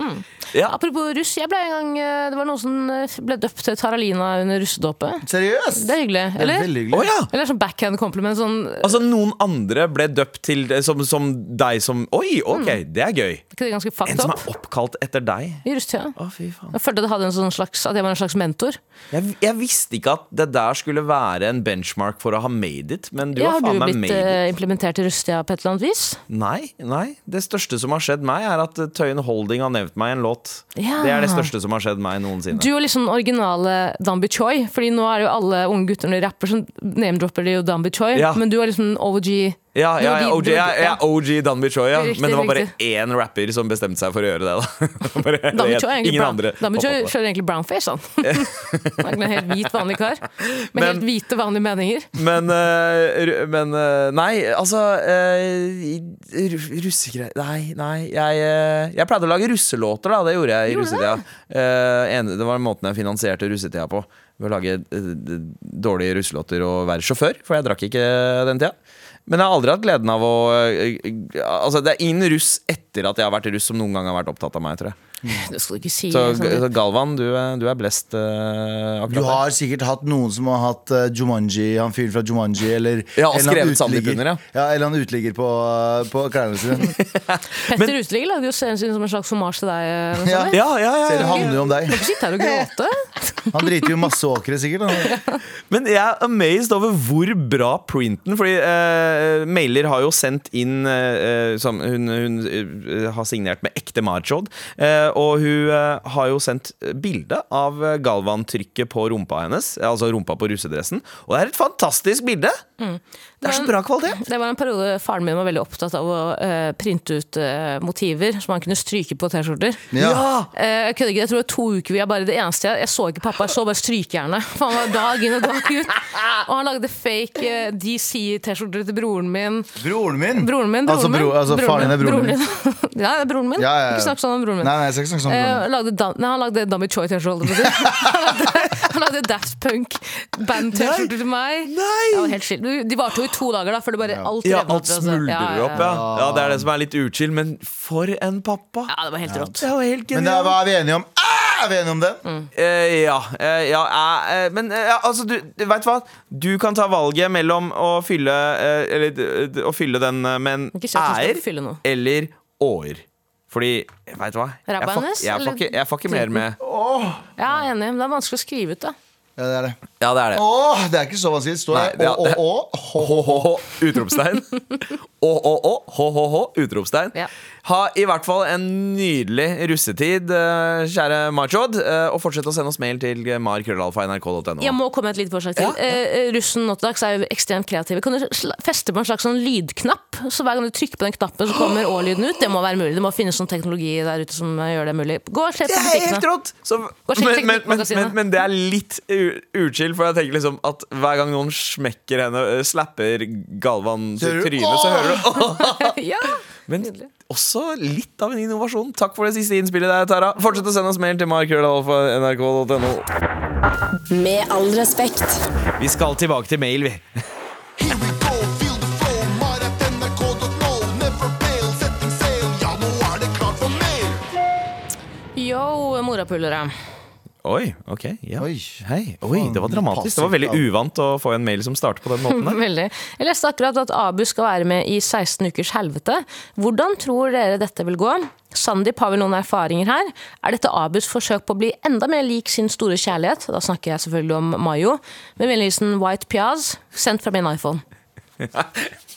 Ja. Apropos russ, jeg ble en gang eh, Det var noen som eh, ble døpt til Taralina under russedåpet. Seriøst? Det er hyggelig, Det er eller? Oh, ja! Eller sånn backhand compliment. Sånn, Altså Noen andre ble døpt til som, som deg som Oi, ok, det er gøy. det er En som er oppkalt etter deg. I russetida. Ja. Oh. Jeg følte jeg hadde en sånn slags, at jeg var en slags mentor. Jeg, jeg visste ikke at det der skulle være en benchmark for å ha made it, men du Ja, har har du faen meg blitt made it. eh, implementert i russetida på et eller annet vis? Nei, nei. Det største som har skjedd meg, er at eh, Tøyen Holding har nevnt meg i en låt. Ja. Det er det største som har skjedd meg noensinne. Du er liksom originale Dambi Choi. Fordi nå er det jo alle unge gutter når de rapper, så name-dropper de jo Dambi Choi. Ja. Men du er liksom OG. Ja, ja, ja, OG, ja, ja. OG Danby Choi, ja. Riktig, Men det var bare riktig. én rapper som bestemte seg for å gjøre det. da bare, Dambi Choi er det. kjører egentlig brownface, han. Han er en helt hvit, vanlig kar. Med Men- helt hvite, vanlige meninger. Men, eh, men eh, Nei, altså uh, Russegreier Nei, nei. Jeg, eh, jeg pleide å lage russelåter, da. Det gjorde jeg i Gjorde russetida. Eh, en- det var måten jeg finansierte russetida på. Ved å lage eh, dårlige russelåter og være sjåfør, for jeg drakk ikke den tida. Men jeg har aldri hatt gleden av å eh, eh, Altså, det er ingen russ etter at jeg har vært russ, som noen gang har vært opptatt av meg, tror jeg. Det skal du ikke si. Så, sånn. så Galvan, du, er- du er blest uh, Du Du der. har sikkert hatt noen som har hatt uh, Jumanji, han fyren fra Jumanji, eller Ja, og en eller annen skrevet uteligger. under, ja. Eller han uteligger på, uh, på klærne sine. Petter Uteligger lagde jo serien sin som en slags hommage til deg. Ja. Ja, ja, ja, Serien handler jo om deg. Du kan ikke sitte her og gråte. Han driter jo masse åkre, sikkert. Han. Men jeg er amazed over hvor bra printen Fordi uh, Mailer har jo sendt inn som Hun, hun har signert med ekte Marchod. Eh, og hun eh, har jo sendt bilde av galvantrykket på rumpa hennes. eh, Altså rumpa på russedressen. Og det er et fantastisk bilde! Det er så bra kvalitet! Det var en periode faren min var veldig opptatt av å uh, printe ut uh, motiver som han kunne stryke på T-skjorter. Ja. Eh, jeg kødder ikke, jeg tror det var to uker vi er bare det eneste jeg, jeg så ikke pappa, jeg så bare strykejernet. For han var dag inn og dag ut. Og han lagde fake eh, DC-T-skjorter til broren min. Broren min! Broren min, broren altså, bro, altså faren din er broren min. ja, det er broren min. Ja, ja, ja. Ikke snakk sånn om broren min. Nei, nei, jeg skal ikke snakke sånn. om Eh, lagde nei, han lagde Dummy Choi-T-skjorte. Han lagde- han lagde Daft Punk-band-T-skjorte til meg. Nei! Det var helt skilt. De varte jo i to dager, da, før det bare alt Ja, alt altså. smuldrer Ja, ja, opp, ja. ja. Det er det som er litt uchill, men for en pappa! Ja, det var helt rått. Det var helt Men det hva er vi enige om? Ah! er vi enige om den? Uh, ja, Uh, ja uh, Men ja, altså, du, veit hva? Du kan ta valget mellom å fylle Eller å fylle den med en ærer eller åer. Fordi, vet du hva? Får, jeg, får ikke, mer med Ja, jeg er enig, men det er vanskelig å skrive ut, da. Ja, det er det. Ja, det er det. Åh, det er ikke så vanskelig. Står Nei, det ja, hå, hå, H-h-h, utropstegn. Å-å-å, h-h-h, utropstegn. Ja. Ha i hvert fall en nydelig russetid, eh, kjære Marchod. eh, Og fortsett å sende oss mail til markrøllalfa.nrk.no. Jeg må komme med et lite forslag til. Eh, russen nå til dags er jo ekstremt kreative. Kan du feste på en slags sånn lydknapp? Så hver gang du trykker på den knappen, så kommer å-lyden ut. Det må være mulig. Det må finnes sånn teknologi der ute som eh, gjør det mulig. Gå og se Det er helt butikkene. rått! Så, og sjekk men, men, men, men, men det er litt u- uchill, for jeg tenker liksom at hver gang noen smekker henne, eh, slapper Galvan til trynet, så hører du åh! ja. Men også litt av en innovasjon. Takk for det siste innspillet der, Tara. Fortsett å sende oss mail til markrøllalfa.nrk.no. Med all respekt. Vi skal tilbake til mail, vi. Yo, morapulere. Oi, ok. Ja. Oi. Hei. Oi, det var dramatisk. Det var veldig uvant å få en mail som starter på den måten der. Veldig. Jeg leste akkurat at Abu skal være med i 16 ukers helvete. Hvordan tror dere dette vil gå? Sandeep har vel noen erfaringer her. Er dette Abus forsøk på å bli enda mer lik sin store kjærlighet? Da snakker jeg selvfølgelig om Mayo. Med vennligheten White Piaz, sendt fra min iPhone.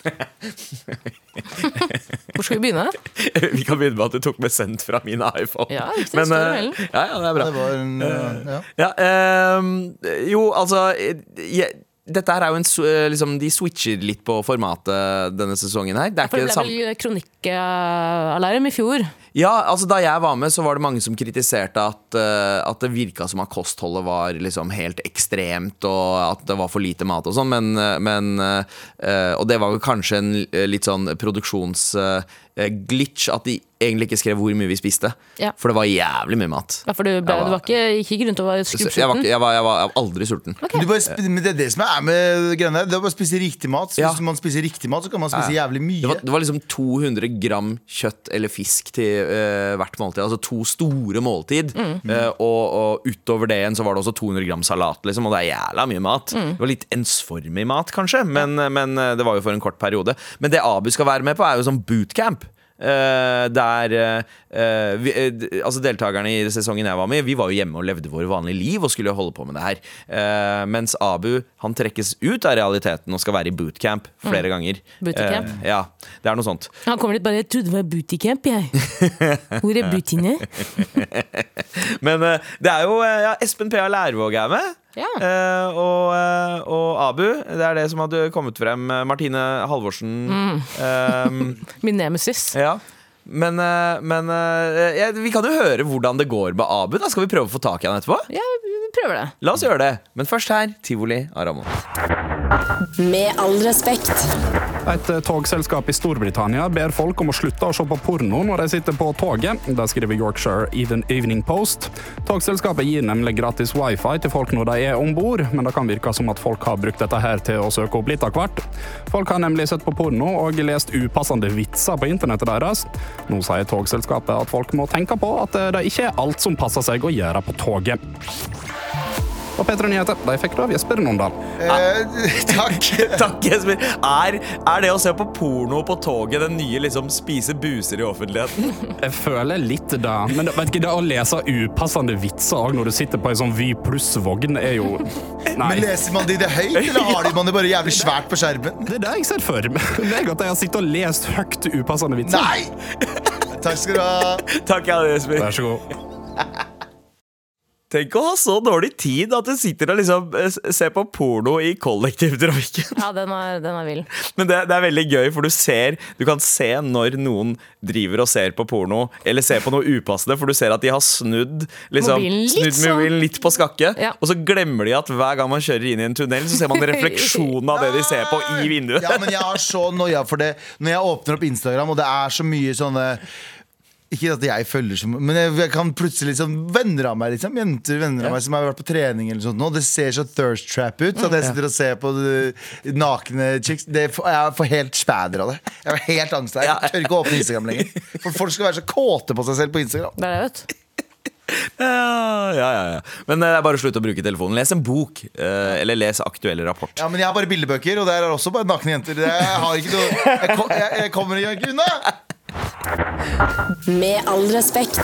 Hvor skal vi begynne? Vi kan begynne med at du tok med sendt fra min iPhone. Ja, riktig, Men, uh, ja, ja, det er bra. Det var en ja. Ja, ehm, jo, altså jeg, Dette her er jo en eh, liksom, De switcher litt på formatet denne sesongen her. Det er ikke det ble samme vel kronikkalarm i fjor. Ja, altså Da jeg var med, så var det mange som kritiserte at, eh, at det virka som at kostholdet var liksom helt ekstremt, og at det var for lite mat og sånn, men, eh, men Og det var kanskje en litt sånn produksjonsglitch at de egentlig ikke skrev hvor mye vi spiste. Ja. For det var jævlig mye mat. Ja, for du, ble, var- du var ikke, gikk ikke rundt og var Så Jeg var, skrubbsulten? ikke- jeg jeg jeg var aldri sulten. Du bare, sp- men det er det som er med greiene her. Det er bare å spise riktig mat. Så Ja. Hvis man spiser riktig mat, så kan man spise jævlig mye. Det var, det var liksom 200 gram kjøtt eller fisk til uh, hvert måltid. Altså to store måltid. Eh, og, og utover det igjen så var det også 200 gram salat, liksom, og det er jævla mye mat. Det var litt ensformig mat, kanskje, men, men eh, det var jo for en kort periode. Men det Abu skal være med på, er jo sånn bootcamp. Eh, der eh, vi, eh, altså Deltakerne i sesongen jeg var med, Vi var jo hjemme og levde våre vanlige liv og skulle holde på med det her. Mens Abu han trekkes ut av realiteten og skal være i bootcamp flere ganger. Bootycamp? Eh, ja, det er noe sånt. Han kommer dit bare 'Jeg trodde det var bootycamp, jeg'. Hvor er bootyene? Men det er jo ja, Espen P.A. Lærvåg er med. Ja. Eh, og, eh, og Abu. Det er det som hadde kommet frem. Martine Halvorsen. eh, Min nemesis. ja. Men, eh, men eh, ja, vi kan jo høre hvordan det går med Abu. Da Skal vi prøve å få tak i han etterpå? Ja, vi prøver det. La oss gjøre det. Men først her, tivoli av Ramón. Med all respekt. Et eh, togselskap i Storbritannia ber folk om å slutte å se på porno når de sitter på toget. Det skriver Yorkshire Even Evening Post. Togselskapet gir nemlig gratis wifi til folk når de er om bord, men det kan virke som at folk har brukt dette her til å søke opp litt av hvert. Folk har nemlig sett på porno og lest upassende vitser på internettet deres. Nå sier togselskapet at folk må tenke på at eh, det ikke er alt som passer seg å gjøre på toget. Og P3 Nyheter de fikk du av Jesper Nondal. Eh, takk. Takk, Jesper. Er, er det å se på porno på toget den nye liksom spise buser i offentligheten? Jeg føler litt det. Men vet ikke, det å lese upassende vitser når du sitter på en sånn Vy pluss-vogn, er jo Nei. Men Leser man de det høyt, eller har de man det bare jævlig svært på skjermen? Det er det jeg ser for meg. Det jeg har sittet og lest høyt upassende vitser. Nei! Takk skal du ha. Takk, Jesper. Vær så god. Tenk å ha så dårlig tid at du sitter og liksom eh, ser på porno i kollektivtrafikken. Ja, den er, den er vill. Men det, det er veldig gøy, for du ser Du kan se når noen driver og ser på porno, eller ser på noe upassende, for du ser at de har snudd, liksom, Mobilen litt snudd sånn. mobilen litt på skakke. Ja. Og så glemmer de at hver gang man kjører inn i en tunnel, så ser man refleksjonen av det de ser på i vinduet. Ja, men jeg har så noia for det når jeg åpner opp Instagram, og det er så mye sånne ikke at jeg følger som men jeg, jeg kan plutselig liksom Venner av meg, liksom jenter venner av meg som har vært på trening, eller sånt nå, det ser så thirst trap ut. At jeg sitter og ser på uh, nakne chicks det, Jeg får helt spæder av det. Jeg har helt angst der. Jeg tør ikke å åpne Instagram lenger. For folk skal være så kåte på seg selv på Instagram. Det er det, vet du. Ja, ja, ja. Men eh, det er bare å slutte å bruke telefonen. Les en bok. eh, Eller les aktuelle rapport. Ja, men jeg har bare bildebøker, og der er også bare nakne jenter. Jeg har ikke noe jeg, jeg kommer ikke unna! Med all respekt.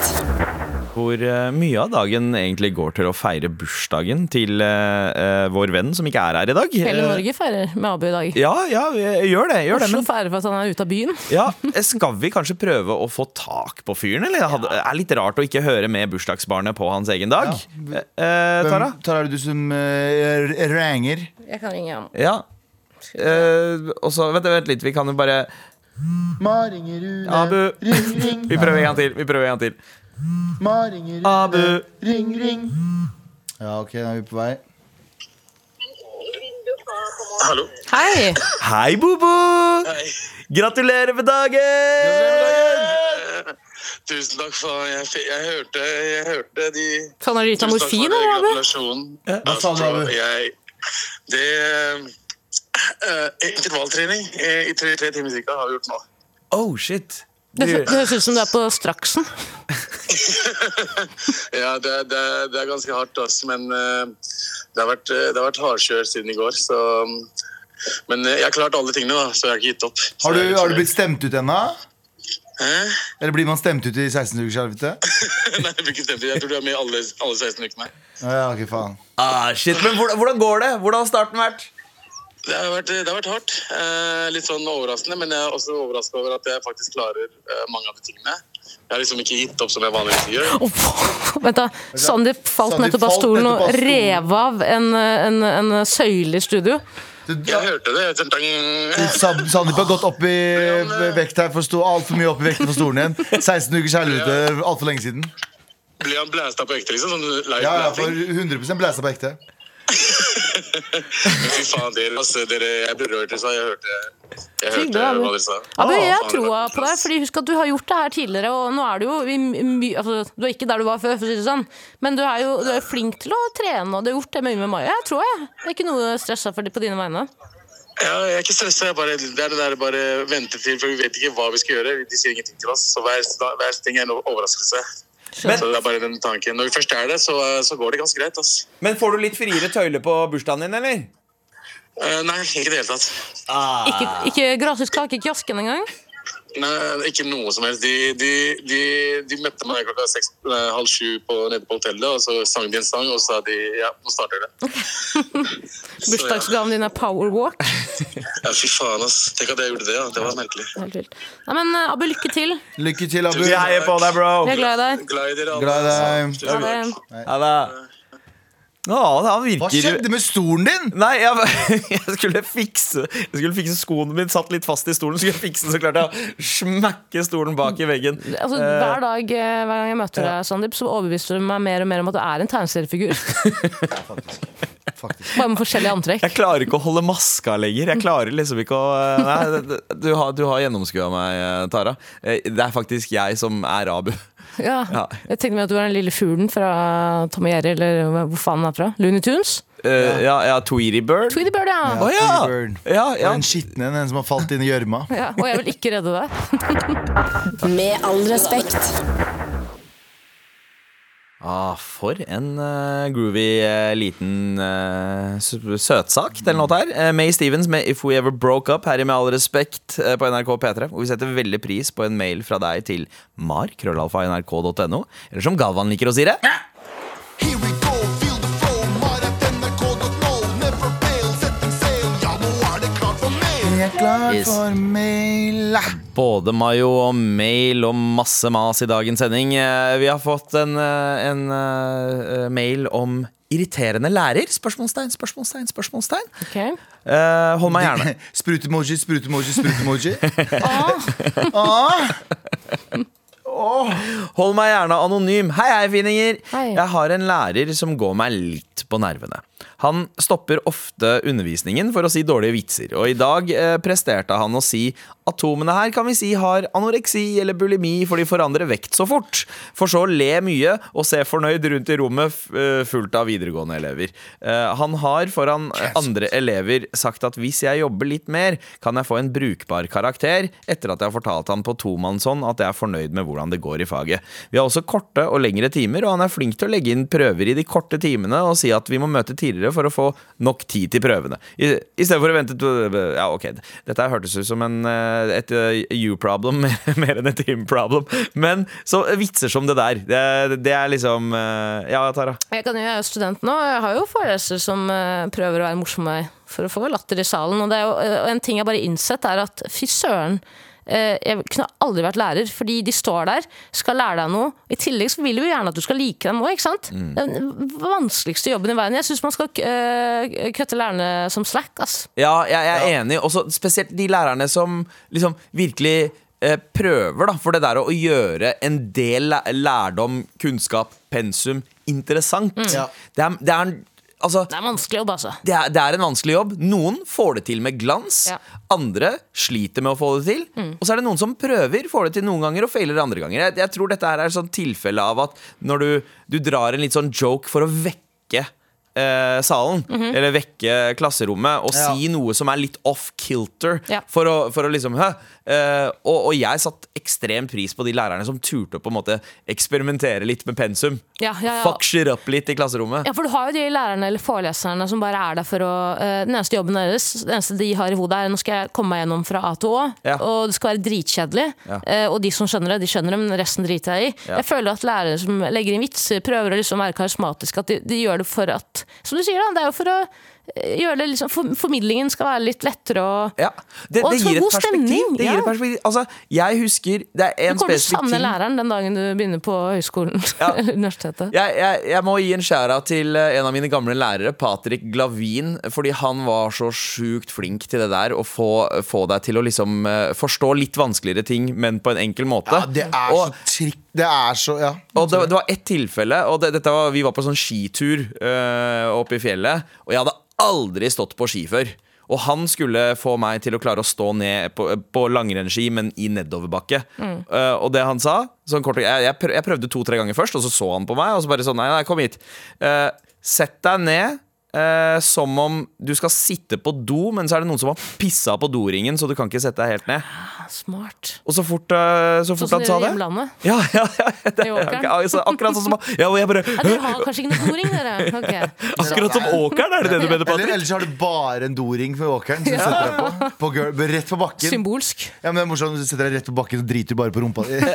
Hvor eh, mye av dagen egentlig går til å feire bursdagen til eh, eh, vår venn som ikke er her i dag. Hele Eh, Norge feirer med Abu i dag. Ja, ja, eh, gjør det. Gjør det men, feirer for at han er ute av byen. ja, skal vi kanskje prøve å få tak på fyren, eller? Ja. Det er litt rart å ikke høre med bursdagsbarnet på hans egen dag. Ja. Eh, eh, Tara? Tara, er det du som uh, ranger? Jeg kan ringe han. Ja. Uh, og så, vent, vent litt, vi kan jo bare Maringerune, Abu. ring, ring. Vi prøver en gang til. Vi prøver en gang til. Maringerune, Abu. ring, ring. Ja, ok, nå er vi på vei. Hallo. Hei! Hei, Bobo! Gratulerer med dagen! Tusen takk for jeg, jeg hørte Jeg hørte de Faen, har du gitt ham Tusen takk morfin, for eller? Gratulasjonen. Hva sa du, Abu? Jeg Det uh, Intervalltrening uh, i tre, tre timer cirka har vi gjort nå. Oh, shit. Det, det høres ut som du er på Straksen. Ja, det, det, det er ganske hardt, også, men uh, det har vært, eh, det har vært hardkjør siden i går, så Men eh, jeg har klart alle tingene, da, så jeg har ikke gitt opp. Har du, har du blitt stemt ut ennå? Hæ? Eller blir man stemt ut i 16 ukers helvete? Nei, jeg blir ikke stemt. ut. Jeg tror du er med i alle, alle 16 ukene. Ja, okay, faen. Ah, shit, Men hvordan, hvordan går det? Hvordan har starten vært? Det har vært, det har vært hardt. Eh, litt sånn overraskende, men jeg er også overraska over at jeg faktisk klarer eh, mange av de tingene. Jeg har liksom ikke gitt opp som jeg vanligvis gjør. Vent da, Sandeep falt Sandeep nettopp av stolen og rev av en, en, en søyle i studio. Du, Jeg hørte det. Sand- Sandeep har gått opp i vekt her, for altfor mye opp i vekten for stolen igjen. 16 ukers helvete altfor lenge siden. Ble han blæsta på ekte, liksom? Sånn Ja, ja, for blasting? 100 blæsta på ekte. Fy faen, dere, altså, dere Jeg ble rørt, altså. Jeg hørte, jeg hørte Abu. hva dere sa. Abu, jeg har troa på deg, fordi husk at du har gjort det her tidligere. Og nå er du jo i my, altså, Du er ikke der du var før, for å si det sånn. Men du er jo du er flink til å trene, og du har gjort det mye med Maja. Jeg tror jeg. Det er ikke noe stressa for på dine vegne. Ja, jeg er ikke stressa. jeg bare- Det er det der bare vente til, for vi vet ikke hva vi skal gjøre. De sier ingenting til oss. Så hver, hver ting er en overraskelse. Men- så det er bare den tanken. Når vi først er det, så, så går det ganske greit. ass. Men får du litt friere tøyler på bursdagen din, eller? Uh, nei, ikke i det hele tatt. Ikke, ikke gratis kake i kiosken engang. Nei, ikke noe som helst. De, de, de, de møtte meg klokka seks, eh, halv sju på, nede på hotellet, og så sang de en sang, og så sa de ja, nå starter det. Ja. Bursdagsgaven din er powerwalk. Ja, fy faen, ass. Tenk at jeg gjorde det. Ja. Det var merkelig. Helt vilt. Nei, men eh, Abu, lykke til. Lykke til, Abu. Vi heier på deg, bro. Vi er glad i deg. Glad i dere alle. Glad i deg. Tusen Ha takk. det. Ja, da. Han Hva virker skjedde med stolen din? Nei, jeg, jeg skulle fikse Jeg skulle fikse skoene mine satt litt fast i stolen. Skulle fikse Så klarte jeg å smekke stolen bak i veggen. Altså, hver dag eh, hver gang jeg møter deg, Sandeep, så overbeviser du meg mer og mer om at du er en tegneseriefigur. Faktisk. Bare med forskjellige antrekk. Jeg klarer ikke å holde maska lenger. Jeg klarer liksom ikke å Nei, du har, du har gjennomskua meg, eh, Tara. Eh, Det er faktisk jeg som er Abu. Ja. Ja. Jeg tenkte meg at du er den lille fuglen fra Tom og Jerry, eller hvor faen han er fra. Looney Tunes. Uh, ja, ja, Tweety Bird. Tweety Bird, ja. Ja. Tweety Bird. Ja, ja. Den skitne, den som har falt inn i gjørma. ja. Og jeg vil ikke redde deg. Med all respekt. Ah, for en uh, groovy uh, liten uh, søtsak, den låta her. May Stevens med 'If We Ever Broke Up' her i Med all respekt på NRK P3. Og vi setter veldig pris på en mail fra deg til mar.krøllalfa.nrk.no. Eller som Galvan liker å si det. Klar Yes. for mail. Både mayo og mail og masse mas i dagens sending. Eh, Vi har fått en, eh, en eh, mail om irriterende lærer? Spørsmålstegn, spørsmålstegn, spørsmålstegn. Okay. Uh, hold meg gjerne. Sprutemoji, sprutemoji, sprutemoji. ah. ah. Oh. Hold meg gjerne anonym. Hei, hei, fininger. Hei. Jeg har en lærer som går meg litt på nervene. Han stopper ofte undervisningen for å si dårlige vitser, og i dag eh, presterte han å si atomene her kan vi si har anoreksi eller bulimi, for de forandrer vekt så fort. For så å le mye og se fornøyd rundt i rommet eh, fullt av videregående elever. Eh, han har foran andre elever sagt at hvis jeg jobber litt mer, kan jeg få en brukbar karakter, etter at jeg har fortalt han på tomannshånd at jeg er fornøyd med hvordan det går i faget. Vi har også korte og lengre timer, og han er flink til å legge inn prøver i de korte timene og si at vi må møte tidligere for å få nok tid til prøvene. I, i stedet for å vente Ja, ok, dette hørtes ut som en, eh, et eh, you-problem mer enn et him-problem, men så vitser som det der. Det, det er liksom eh, Ja, Tara. Jeg, kan, jeg er jo student nå, jeg har jo forelesere som prøver å være morsomme for å få latter i salen. Og, jo, og en ting jeg bare innsett, er at fy søren. Eh, Jeg kunne aldri vært lærer, fordi de står der, skal lære deg noe. I tillegg så vil de jo gjerne at du skal like dem òg, ikke sant? Mm. Den vanskeligste jobben i verden. Jeg syns man skal uh, kutte lærerne som slack, ass. Ja, jeg, jeg er enig. Også spesielt de lærerne som liksom virkelig eh, prøver, da. For det der å, gjøre en del læ- lærdom, kunnskap, pensum interessant. Ja. Det er, det er en Altså, Det er en vanskelig jobb, altså. det er, det er en vanskelig jobb. Noen får det til med glans. Ja. Andre sliter med å få det til. Og så er det noen som prøver, får det til noen ganger og feiler andre ganger. Jeg, jeg tror dette her er et sånn tilfelle av at når du, du drar en litt sånn joke for å vekke eh, salen, eller vekke klasserommet, og Ja. si noe som er litt off kilter, Ja. for, å, for å liksom Hæ? Eh, og, og jeg satte ekstrem pris på de lærerne som turte å på en måte eksperimentere litt med pensum. Ja, ja, ja. Fuck up litt i klasserommet. Ja, for du har jo de lærerne eller foreleserne som bare er der for å uh, Den eneste jobben deres, det eneste de har i hodet, er nå skal jeg komme meg gjennom fra A til Å, Ja. og det skal være dritkjedelig. Eh, og de som skjønner det, de skjønner det, men resten driter jeg i. Jeg føler at lærere som legger inn vitser, prøver å liksom være karismatiske, at de, de gjør det for at Som du sier, da, det er jo for å gjøre det liksom for, Formidlingen skal være litt lettere og Ja, det, det gir et god perspektiv. stemning, Det gir ja. et perspektiv. Altså, jeg husker Det er Du en kommer til å savne læreren den dagen du begynner på høyskolen Ja. universitetet. jeg, jeg, jeg må gi en skjæra til eh, en av mine gamle lærere, Patrick Glavin. Fordi han var så sjukt flink til det der. Å få, få deg til å liksom eh, forstå litt vanskeligere ting, men på en enkel måte. Ja, det er og, så trikk Det er så Ja. og det, det var ett tilfelle, og det, dette var, vi var på sånn skitur øh, oppe i fjellet. Og jeg hadde aldri stått på ski før. Og han skulle få meg til å klare å stå ned på, på langrennsski, men i nedoverbakke. Eh, og det han sa sånn kort, jeg, jeg prøvde to-tre ganger først, og så så han på meg, og så bare sånn Nei, nei, kom hit. Uh, sett deg ned. Eh, som om du skal sitte på do, men så er det noen som har pissa på doringen, så du kan ikke sette deg helt ned. Smart. Og så fort, eh, så fort Sånn han sa det hjemlandet. Ja, ja, ja, det, I åkeren. altså, akkurat sånn som Ja, og jeg bare Ja, Dere har kanskje ikke noe doring, dere? Okay. Akkurat som åkeren, er det det du mener, Eller Patrick? ellers har du bare en doring for åkeren som du setter deg på. på gulv- rett på bakken. Symbolsk. Ja, men det er morsomt, Du setter deg rett på bakken og driter du bare på rumpa di.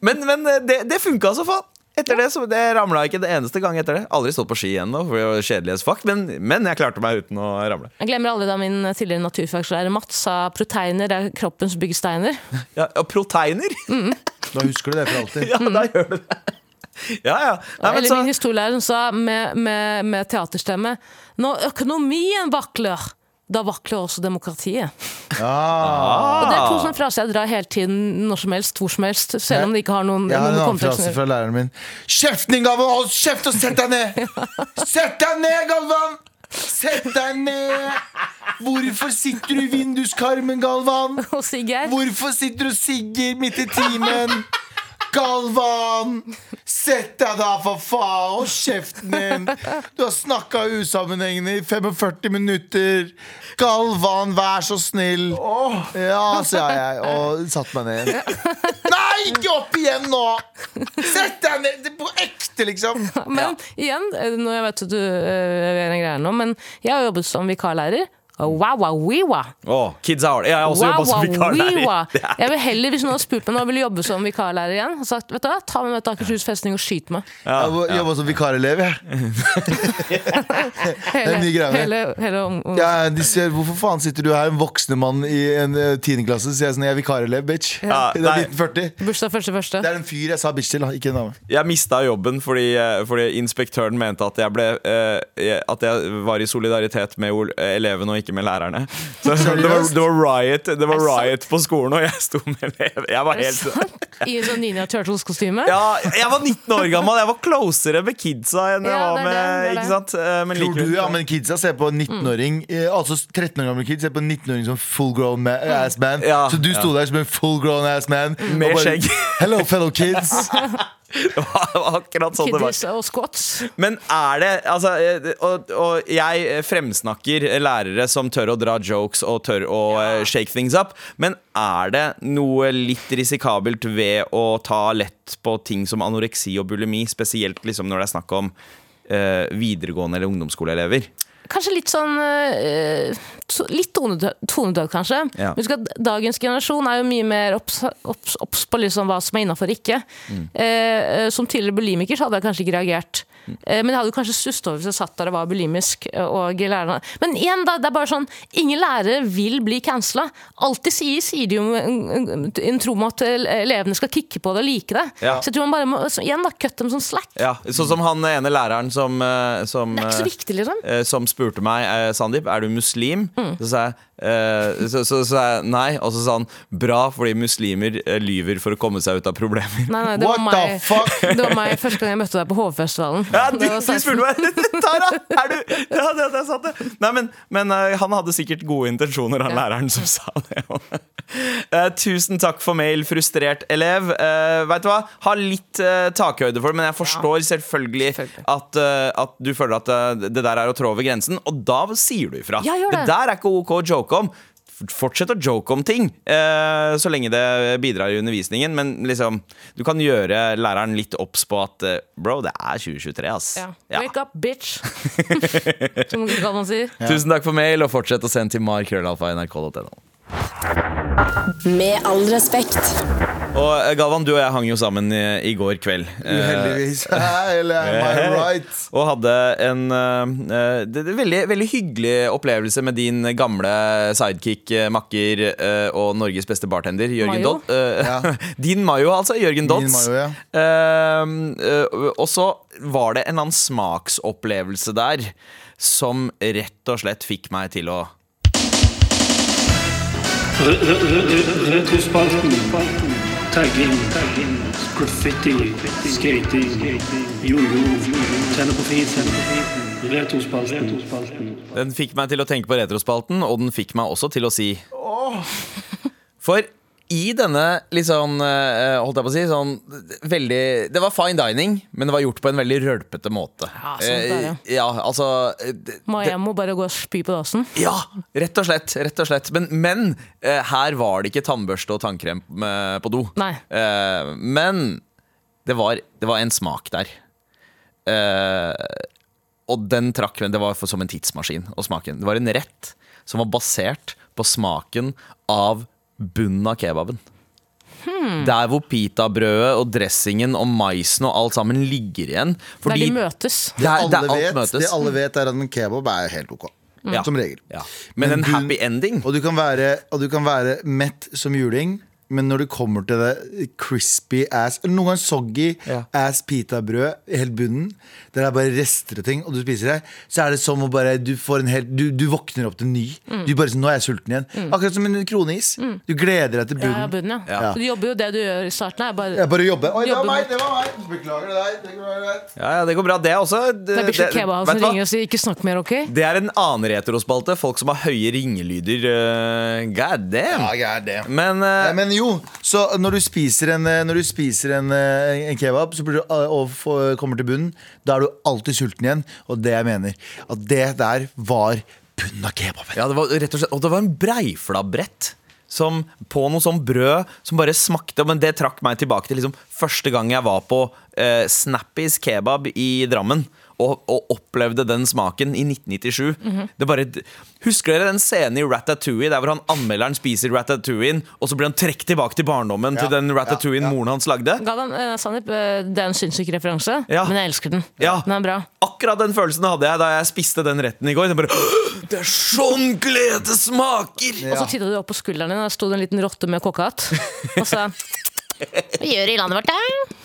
Men, men eh, det, det funka så faen. Etter det, så Det ramla ikke det eneste gang etter det. Aldri stått på ski igjen for det var kjedelig as fuck, men, men jeg klarte meg uten å ramle. Jeg glemmer aldri da min tidligere naturfagslærer Mats sa proteiner er kroppens byggesteiner. Ja, ja proteiner! Da husker du det for alltid. Ja, da gjør du det. Ja, ja. Nei, men Eller så, min historielærer sa med, med, med teaterstemme Når økonomien vakler, da vakler også demokratiet. Ah. Og Det er to sånne fraser jeg drar hele tiden, når som helst, hvor som helst. Selv om det ikke har noen, Jeg har en annen frase fra læreren min. Kjeften din, Galvan! Hold kjeft og sett deg ned! Sett deg ned, Galvan! Sett deg ned! Hvorfor sitter du i vinduskarmen, Galvan? Hvorfor sitter du og sigger midt i timen? Galvan! Sett deg da, for faen! Hold kjeften din! Du har snakka usammenhengende i 45 minutter. Galvan, vær så snill. Ja, sa jeg, og satte meg ned igjen. Nei, ikke opp igjen nå! Sett deg ned! Det På ekte, liksom. Men igjen, eh, nå jeg vet at du gjør er en greie nå, men jeg har jobbet som vikarlærer. Og Wow, wow, wiwa. Å, kids are Jeg har også Wow, jobba som vikarlærer. Det er- Jeg vil heller, Hvis noen hadde spurt meg nå, vil du jobbe som vikarlærer igjen, og sagt vet du hva, ta med meg til Akershus festning og skyt meg. Jeg jobba som vikarelev, jeg. Hele, ny greie. hele, hele om, om, Ja, de ser, Hvorfor faen sitter du her, en voksne mann i en uh, tiendeklasse, sier jeg sånn, jeg er vikarelev, bitch. Ja, det er 1940. Bursdag første første. Det er en fyr jeg sa bitch til, ikke en dame. Jeg mista jobben fordi, eh, fordi inspektøren mente at jeg, ble, eh, at jeg var i solidaritet med elevene og ikke med lærerne. Så det var, det var riot Det var riot på skolen, og jeg sto med elever. Jeg var helt I en sånn Ninja Turtles-kostyme. ja, Jeg var 19 år gammel. Jeg var closere med kidsa enn jeg Ja, var med det, det Ikke sant? Eh, Men Tror du, ja, men kidsa ser på en 19-åring mm. Altså 13 år gamle kids ser på en 19-åring som full grown ma ass man. Ja, så du sto ja. der som en full grown ass man. Med skjegg. Hello, fellow kids. Det var akkurat sånn det var. Og squats. Men er det altså, eh, og, og jeg fremsnakker lærere som tør å dra jokes og tør å ja. shake things up. Men er det noe litt risikabelt ved å ta lett på ting som anoreksi og bulimi? Spesielt liksom når det er snakk om uh, videregående eller ungdomsskoleelever. Kanskje litt sånn eh, Litt tonedø- tonedøv, kanskje. Ja. Husk at Dagens generasjon er jo mye mer obs obs- obs på liksom hva som er innafor og ikke. Mm. Eh, eh, som tidligere bulimiker så hadde jeg kanskje ikke reagert. Eh, men jeg hadde kanskje stusset over hvis jeg satt der og var bulimisk. eh, Og lærerne. Men igjen, da, det er bare sånn Ingen lærere vil bli cancela. Alltid sier, sier de jo en, en, tro om at elevene skal kicke på det og like det. Ja. Så jeg tror man bare må så Igjen, da, cut dem som slack. Ja, Sånn som han ene læreren som, som Det er ikke så viktig, liksom. som spurte meg eh, Sandeep, er du muslim? Mm. Så sa jeg eh, så, så, så sa jeg nei, og så sa han bra, fordi muslimer eh, lyver for å komme seg ut av problemer. Nei, nei, det var, the meg, fuck? det var meg første gang jeg møtte deg på HV-festivalen. Ja, du, du spurte meg! Tara, er du Ja, det, det sant, det. Nei, men, men uh, han hadde sikkert gode intensjoner, han Ja. læreren som sa det. uh, tusen takk for mail, frustrert elev. Uh, vet du hva? Ha litt uh, takhøyde for det, men jeg forstår selvfølgelig selvfølgelig. at, at du føler at det der er å trå over grensen, og da sier du ifra. Ja, gjør det. det der er ikke ok å joke om. Fortsett å joke om ting, eh, så lenge det bidrar i undervisningen. Men liksom, du kan gjøre læreren litt obs på at eh, bro, det er 2023, ass. Ja. Ja. Wake up, bitch! Som Galvan sier. Tusen takk for mail, og fortsett å sende til markrøllalfa.nrk.no. Med all respekt. Og eh, Galvan, du og jeg hang jo sammen i, i går kveld. Eh, Uheldigvis. Eller am I right? Og hadde en uh, det, det, veldig, veldig hyggelig opplevelse med din gamle sidekick, eh, makker uh, og Norges beste bartender, Jørgen Mayo? Dodd. Eh, Ja. Din Mayo, altså. Jørgen Dodds. Ja. Eh, eh, og så var det en annen smaksopplevelse der som rett og slett fikk meg til å Retrospalten. Tagging. Graffiti. Skating. Jojo. Tenner på fisen. Retrospalten. Den fikk meg til å tenke på retrospalten, og den fikk meg også til å si For i denne litt sånn, eh, holdt jeg på å si, sånn veldig Det var fine dining, men det var gjort på en veldig rølpete måte. Ja, sånn det er, ja. Ja, altså eh, det- jeg må bare gå og spy på dassen. Ja, rett og slett. rett og slett Men, men her var det ikke tannbørste og tannkrem på do. Nei. Men det var, det var en smak der. Og den trakk Det var som en tidsmaskin. Og smaken Det var en rett som var basert på smaken av bunnen av kebaben. Hmm. Der hvor pitabrødet og dressingen og maisen og alt sammen ligger igjen. Der de møtes. det er, det Alle er alt vet, møtes. det alle vet, er at en kebab er helt ok. Mm. Som regel. Ja. Men, en du- happy ending Og du, kan være, og du kan være mett som juling, men når du kommer til det crispy ass Eller noen ganger soggy Ja. ass pitabrød i helt bunnen, der det er bare rester og ting, og du spiser det, så er det som å bare Du, får en helt, du, du våkner opp til ny. Mm. Du bare sånn, Nå er jeg sulten igjen. Akkurat som en kronis. Du gleder deg til Ja, bunnen. bunnen, ja. Ja. Du jobber jo det du gjør i starten. Er bare, Jeg bare jobbe. Oi, det var meg! Det var meg! Beklager det der. Det går bra. Ja, ja, det går bra. Det også det er Bishop Kebab vet som du ringer og sier 'ikke snakk mer', ok? Det er en annen retrospalte. Folk som har høye ringelyder. Uh, god damn. Ja, god damn. Men, uh, Ja, men jo, så når du spiser en, eh, når du spiser en, eh, en kebab du, eh, og kommer til bunnen, da er du alltid sulten igjen. Og det jeg mener, at det der var bunnen av kebaben. ja, det var rett og slett Og det var en breiflabrett Som på noe sånn brød som bare smakte Men det trakk meg tilbake til liksom første gang jeg var på eh, Snappys kebab i Drammen. Og, og opplevde den smaken i 1997. Det bare, husker dere den scenen i Ratatouille der hvor han anmelderen spiser ratatouille, og så blir han trukket tilbake til barndommen Ja, til den ratatouille ja, ja. moren hans lagde? Galvan, eh, Sandeep, eh, det er en sinnssyk referanse, Ja. men jeg elsker den. Ja. Den er bra. Akkurat den følelsen hadde jeg da jeg spiste den retten i går. Det, bare, det er sånn glede smaker! Og så titta du opp på skulderen din, og der sto det en liten rotte med kokkehatt. Og sa Hva gjør du i landet vårt, da?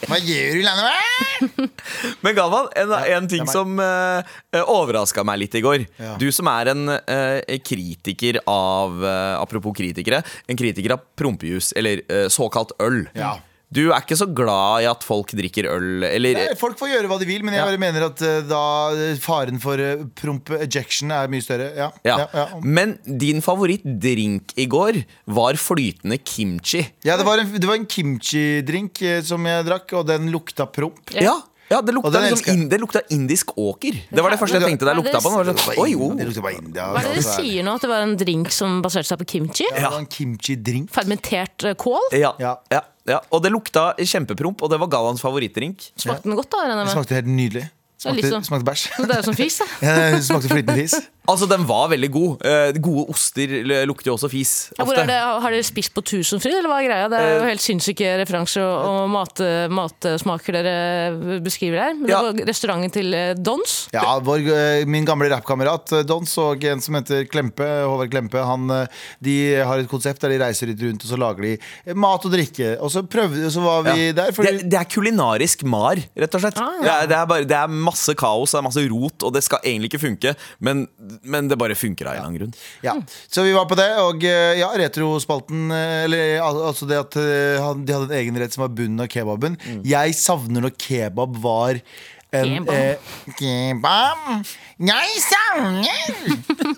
Hva gjør du i landet vårt? Men Galvan, en, en ting som uh, overraska meg litt i går. Ja. Du som er en uh, kritiker av uh, Apropos kritikere. En kritiker av prompejus, eller uh, såkalt øl. Ja. Du er ikke så glad i at folk drikker øl, eller Nei, folk får gjøre hva de vil, men jeg Ja. bare mener at uh, da eh, faren for uh, promp ejection er mye større. Ja. ja. Ja, ja. Men din favorittdrink i går var flytende kimchi. Ja, det var en, det var en kimchi-drink eh, som jeg drakk, og den lukta promp. Ja, ja det, lukta liksom in, det lukta indisk åker. Det var det første jeg tenkte da jeg lukta på den. Det var sånn, Oi, oh. Det India. Hva er det altså. sier nå? At det var en drink som baserte seg på kimchi? Ja, det var en kimchi-drink. Fermentert eh, kål? Ja, Ja. Ja. Og det lukta kjempepromp, og det var Gallans favorittdrink. Smakte den godt, da? regner Det jeg med? smakte helt nydelig. Smakte, sånn- smakte bæsj. Det er jo som fis, da. Ja, smakte flytende fis. Altså, den var veldig god. Eh, gode oster lukter jo også fis. Ja, hvor er det, har dere spist på Tusenfryd, eller hva er greia? Det er jo helt sinnssyke referanser og, og mat, matsmaker dere beskriver her. Ja. Det var restauranten til eh, Dons. Ja, vår, eh, Min gamle rappkamerat eh, Dons og en som heter Klempe, Håvard Klempe, han, eh, de har et konsept der de reiser litt rundt, og så lager de eh, mat og drikke. Og så prøvde, så var vi der. det, Fordi, det er kulinarisk mar, rett og slett. Ah, det, er, det, er bare, det er masse kaos, det er masse rot, og det skal egentlig ikke funke. Men, men det bare funker av en eller annen grunn. ja. Så vi var på det, og eh, ja, retrospalten eh, Eller altså det at eh, de hadde en egen rett som var bunnen av kebaben. Mm. Jeg savner når kebab var en Kebab. eh, Kebab. Jeg savner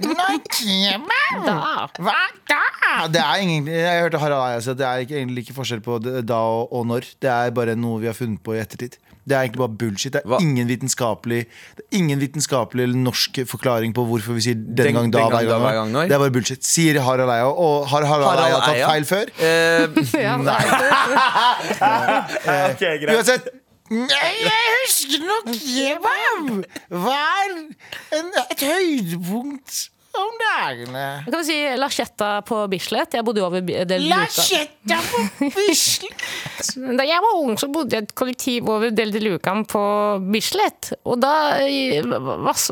noe kebab Da. Hva da? Det er ingen, jeg hørte Harald Eia si at det er ikke, egentlig ikke forskjell på da og, og når. Det er bare noe vi har funnet på i ettertid. Det er egentlig bare bullshit. Det er ingen vitenskapelig Det er ingen vitenskapelig eller norsk forklaring på hvorfor vi sier den, Den- gang da den gang hver da, gang. hver gang når? Det er bare bullshit. Sier Harald Eia. Og har Harald, Harald Eia tatt feil før? Eh, Ja, Uansett. Nei, jeg husker nok kebab var en, et høydepunkt om dagene. Kan vi si lasjetta på Bislett? Jeg bodde jo over Luca. Lachetta på Bislett. Da jeg var ung, så bodde jeg i et kollektiv over Del de Lucan på Bislett. Og da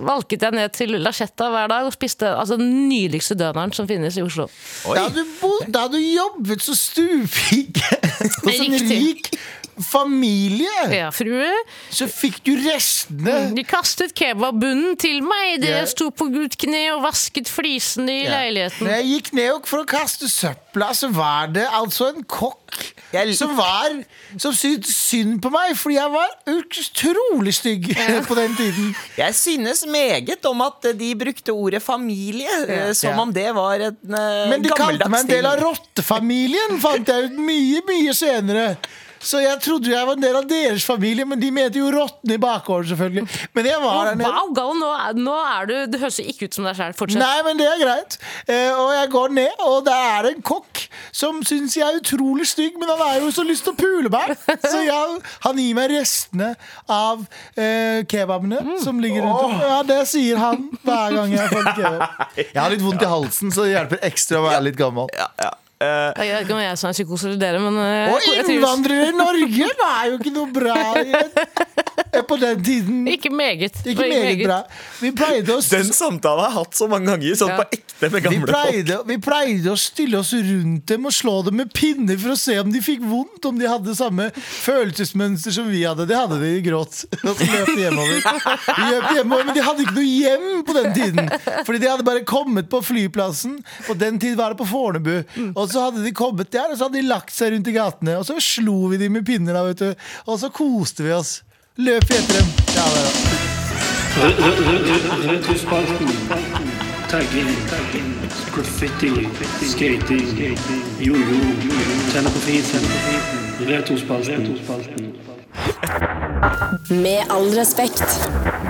valket jeg ned til Lasjetta hver dag og spiste altså, den nydeligste døneren som finnes i Oslo. Da du, bo, da du jobbet som stuepike og Riktig. rik familie, Ja, frue. så fikk du restene. De kastet kebabbunnen til meg idet Ja. jeg sto på gult kne og vasket flisene i leiligheten. Når jeg gikk ned for å kaste søpla, så var det altså en kokk som var Som syntes synd på meg, fordi jeg var utrolig stygg på den tiden. Jeg synes meget om at de brukte ordet familie, eh, som Ja. om det var en uh, Men de kalte meg en del av rottefamilien, fant jeg ut mye, mye senere. Så jeg trodde jeg var en del av deres familie, men de mente jo rottene i bakgården, selvfølgelig. Men jeg var der nede. Wow, Gal, nå, nå er du Det høres jo ikke ut som deg sjøl. Fortsett. Nei, men det er greit. Eh, og jeg går ned, og der er det en kokk som syns jeg er utrolig stygg, men han har jo så lyst til å pule meg. Så jeg, han gir meg restene av eh, kebabene som ligger rundt om. Ja, det sier han hver gang jeg får en kebab. Jeg har litt vondt i halsen, så det hjelper ekstra å være litt gammel. ja, ja. Eh, Jeg vet ikke om jeg som er psykose eller dere, men uh, Og jeg innvandrere i Norge det er jo ikke noe bra igjen. på den tiden. Ikke meget. Ikke meget bra. Vi pleide å den samtalen har jeg hatt så mange ganger, sånn Ja. på ekte med vi gamle folk. vi pleide å stille oss rundt dem og slå dem med pinner for å se om de fikk vondt. Om de hadde samme følelsesmønster som vi hadde. Det hadde de grått. Og så løp de hjemover. De løp hjemover. Men de hadde ikke noe hjem på den tiden. Fordi de hadde bare kommet på flyplassen. På den tid var det på Fornebu. Og så hadde de kommet der, og så hadde de lagt seg rundt i gatene. Og så slo vi dem med pinner, da, vet du. Og så koste vi oss. Løp vi etter dem. Ja, det var. Retrospalten. Tagging. Graffiti. Skating. Jojo. Tenne på fisen. Retrospalten. Med all respekt.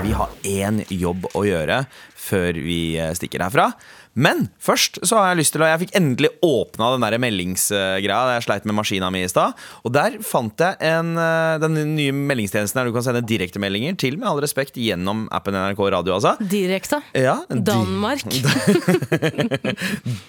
Vi har én jobb å gjøre før vi stikker herfra. Men først så har jeg lyst til å Jeg fikk endelig åpna den der meldingsgreia. Jeg sleit med maskina mi i stad. Og der fant jeg en, eh, den nye meldingstjenesten der du kan sende direktemeldinger til, med all respekt, gjennom appen NRK Radio, altså. Direkte. Ja, di- Danmark.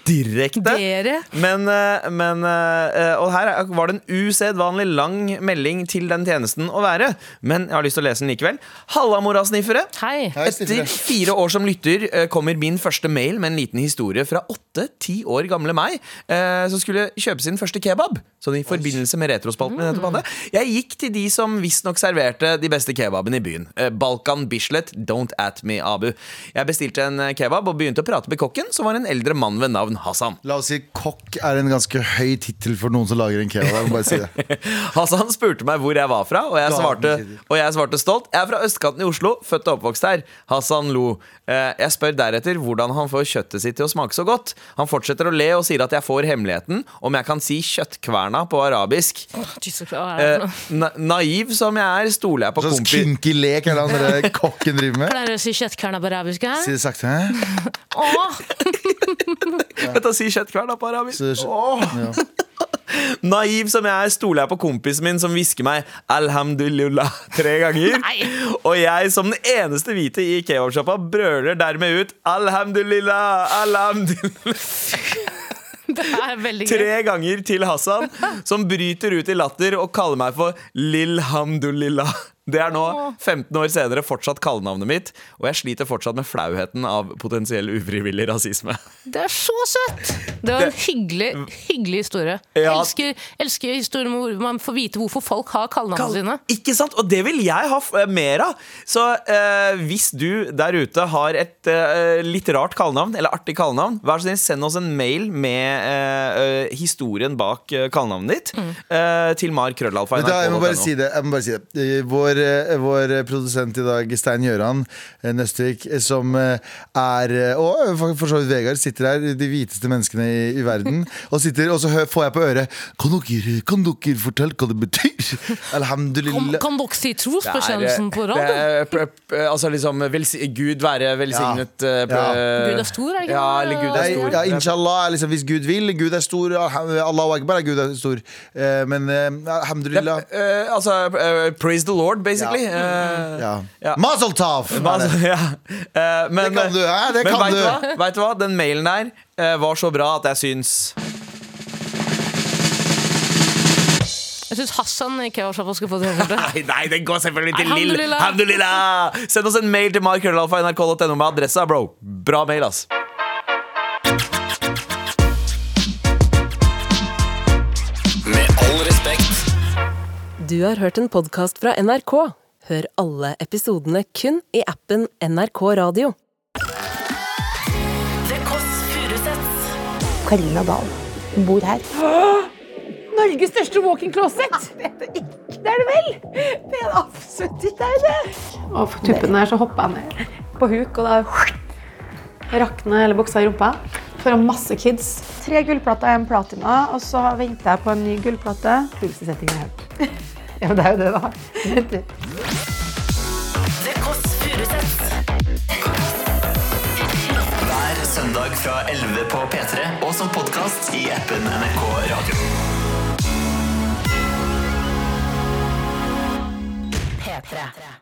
Direkte. Dere. Men, eh, men eh, Og her var det en usedvanlig lang melding til den tjenesten å være, men jeg har lyst til å lese den likevel. Halla, morasniffere. Hei. Hei, Etter fire år som lytter kommer min første mail med en liten historie fra åtte-ti år gamle meg, eh, som skulle kjøpe sin første kebab. Sånn i forbindelse med retrospalten. nettopp hadde. Jeg gikk til de som visstnok serverte de beste kebabene i byen. Eh, Balkan Bislett, don't at me, Abu. Jeg bestilte en eh, kebab og begynte å prate med kokken, som var en eldre mann ved navn Hassan. La oss si kokk er en ganske høy tittel for noen som lager en kebab. Jeg må bare si det. Hassan spurte meg hvor jeg var fra, og jeg svarte, og jeg svarte stolt. Jeg er fra østkanten i Oslo, født og oppvokst her. Hassan lo. Eh, Jeg spør deretter hvordan han får kjøttet sitt til å smake så godt. Han fortsetter å le og sier at jeg får hemmeligheten, om jeg kan si kjøttkverna på arabisk. Jesus, det Eh, na naiv som jeg er, stoler jeg på Sånn kompis... kinky lek er det han derre kokken driver med. Klarer du å si kjøttkverna på arabisk? Her? Si det sakte. Åh, Vet du, si kjøttkverna på arabisk. Så, ja. Naiv som jeg er, stoler jeg på kompisen min som hvisker meg 'alhamdulillah' tre ganger. Nei. Og jeg som den eneste hvite i kebabsjappa brøler dermed ut 'alhamdulillah', alhamdulillah det er veldig gøy. tre ganger til Hassan, som bryter ut i latter og kaller meg for Lilhamdulillah. Det er nå, 15 år senere, fortsatt kallenavnet mitt, og jeg sliter fortsatt med flauheten av potensiell ufrivillig rasisme. Det er så søtt! Det var en hyggelig, hyggelig historie. Ja. Jeg elsker, elsker historier hvor man får vite hvorfor folk har kallenavnene sine. Ikke sant? Og det vil jeg ha f- eh, mer av. Så eh, hvis du der ute har et eh, litt rart kallenavn, eller artig kallenavn, vær så snill, send oss en mail med eh, eh, historien bak eh, kallenavnet ditt eh, til markrøllalfa.nrk.no. Jeg må bare si det. Jeg må bare si det. Eh, Vår, eh, vår produsent i dag, Stein Gjøran eh, Nøstvik, eh, som er Og for, så vidt Vegard, sitter her, de hviteste menneskene i, i verden. Og, sitter, og så hø- får jeg på øret Kan dere, kan dere fortelle hva det betyr? Alhamdulillah. kan dere si trosbekjennelsen på det radio? p- p- altså liksom velsi Gud være velsignet Ja. Ja. Gud er stor, er ikke Ja, eller Gud er stor. ja, inshallah liksom hvis Gud vil. Gud er stor. Allahu akbar er Gud er stor. Men alhamdulillah. Ja, altså, praise the Lord, basically. Ja. Eh, Ja. ja. Mazel tov! ja. Eh, men, Det kan du, Ja, Det men kan vet du. Hva? Vet du hva? Den mailen der eh, var så bra at jeg syns Jeg syns Hassan i kebabsjappa skal få T-skjorte. Nei, nei, den går selvfølgelig til Lill. Send oss en mail til markrøllalfa.nrk.no med adressa, bro. Bra mail, ass. Du har hørt en podkast fra NRK. Hør alle episodene kun i appen NRK Radio. The Kåss Furuseths. Karina Dahl. Hun bor her. Norges største walk-in closet! Det er det ikke. Det er det vel? Det er absolutt ikke. Det er det. Og for tuppen der så hoppa jeg ned på huk, og da rakna hele buksa i rumpa. Foran masse kids. Tre gullplater og en platina, og så venter jeg på en ny gullplate. Pulsesetting er høyt. Ja, men det er jo det, da. Hver søndag fra 11 på P3 og som podkast i appen NRK Radio. P3.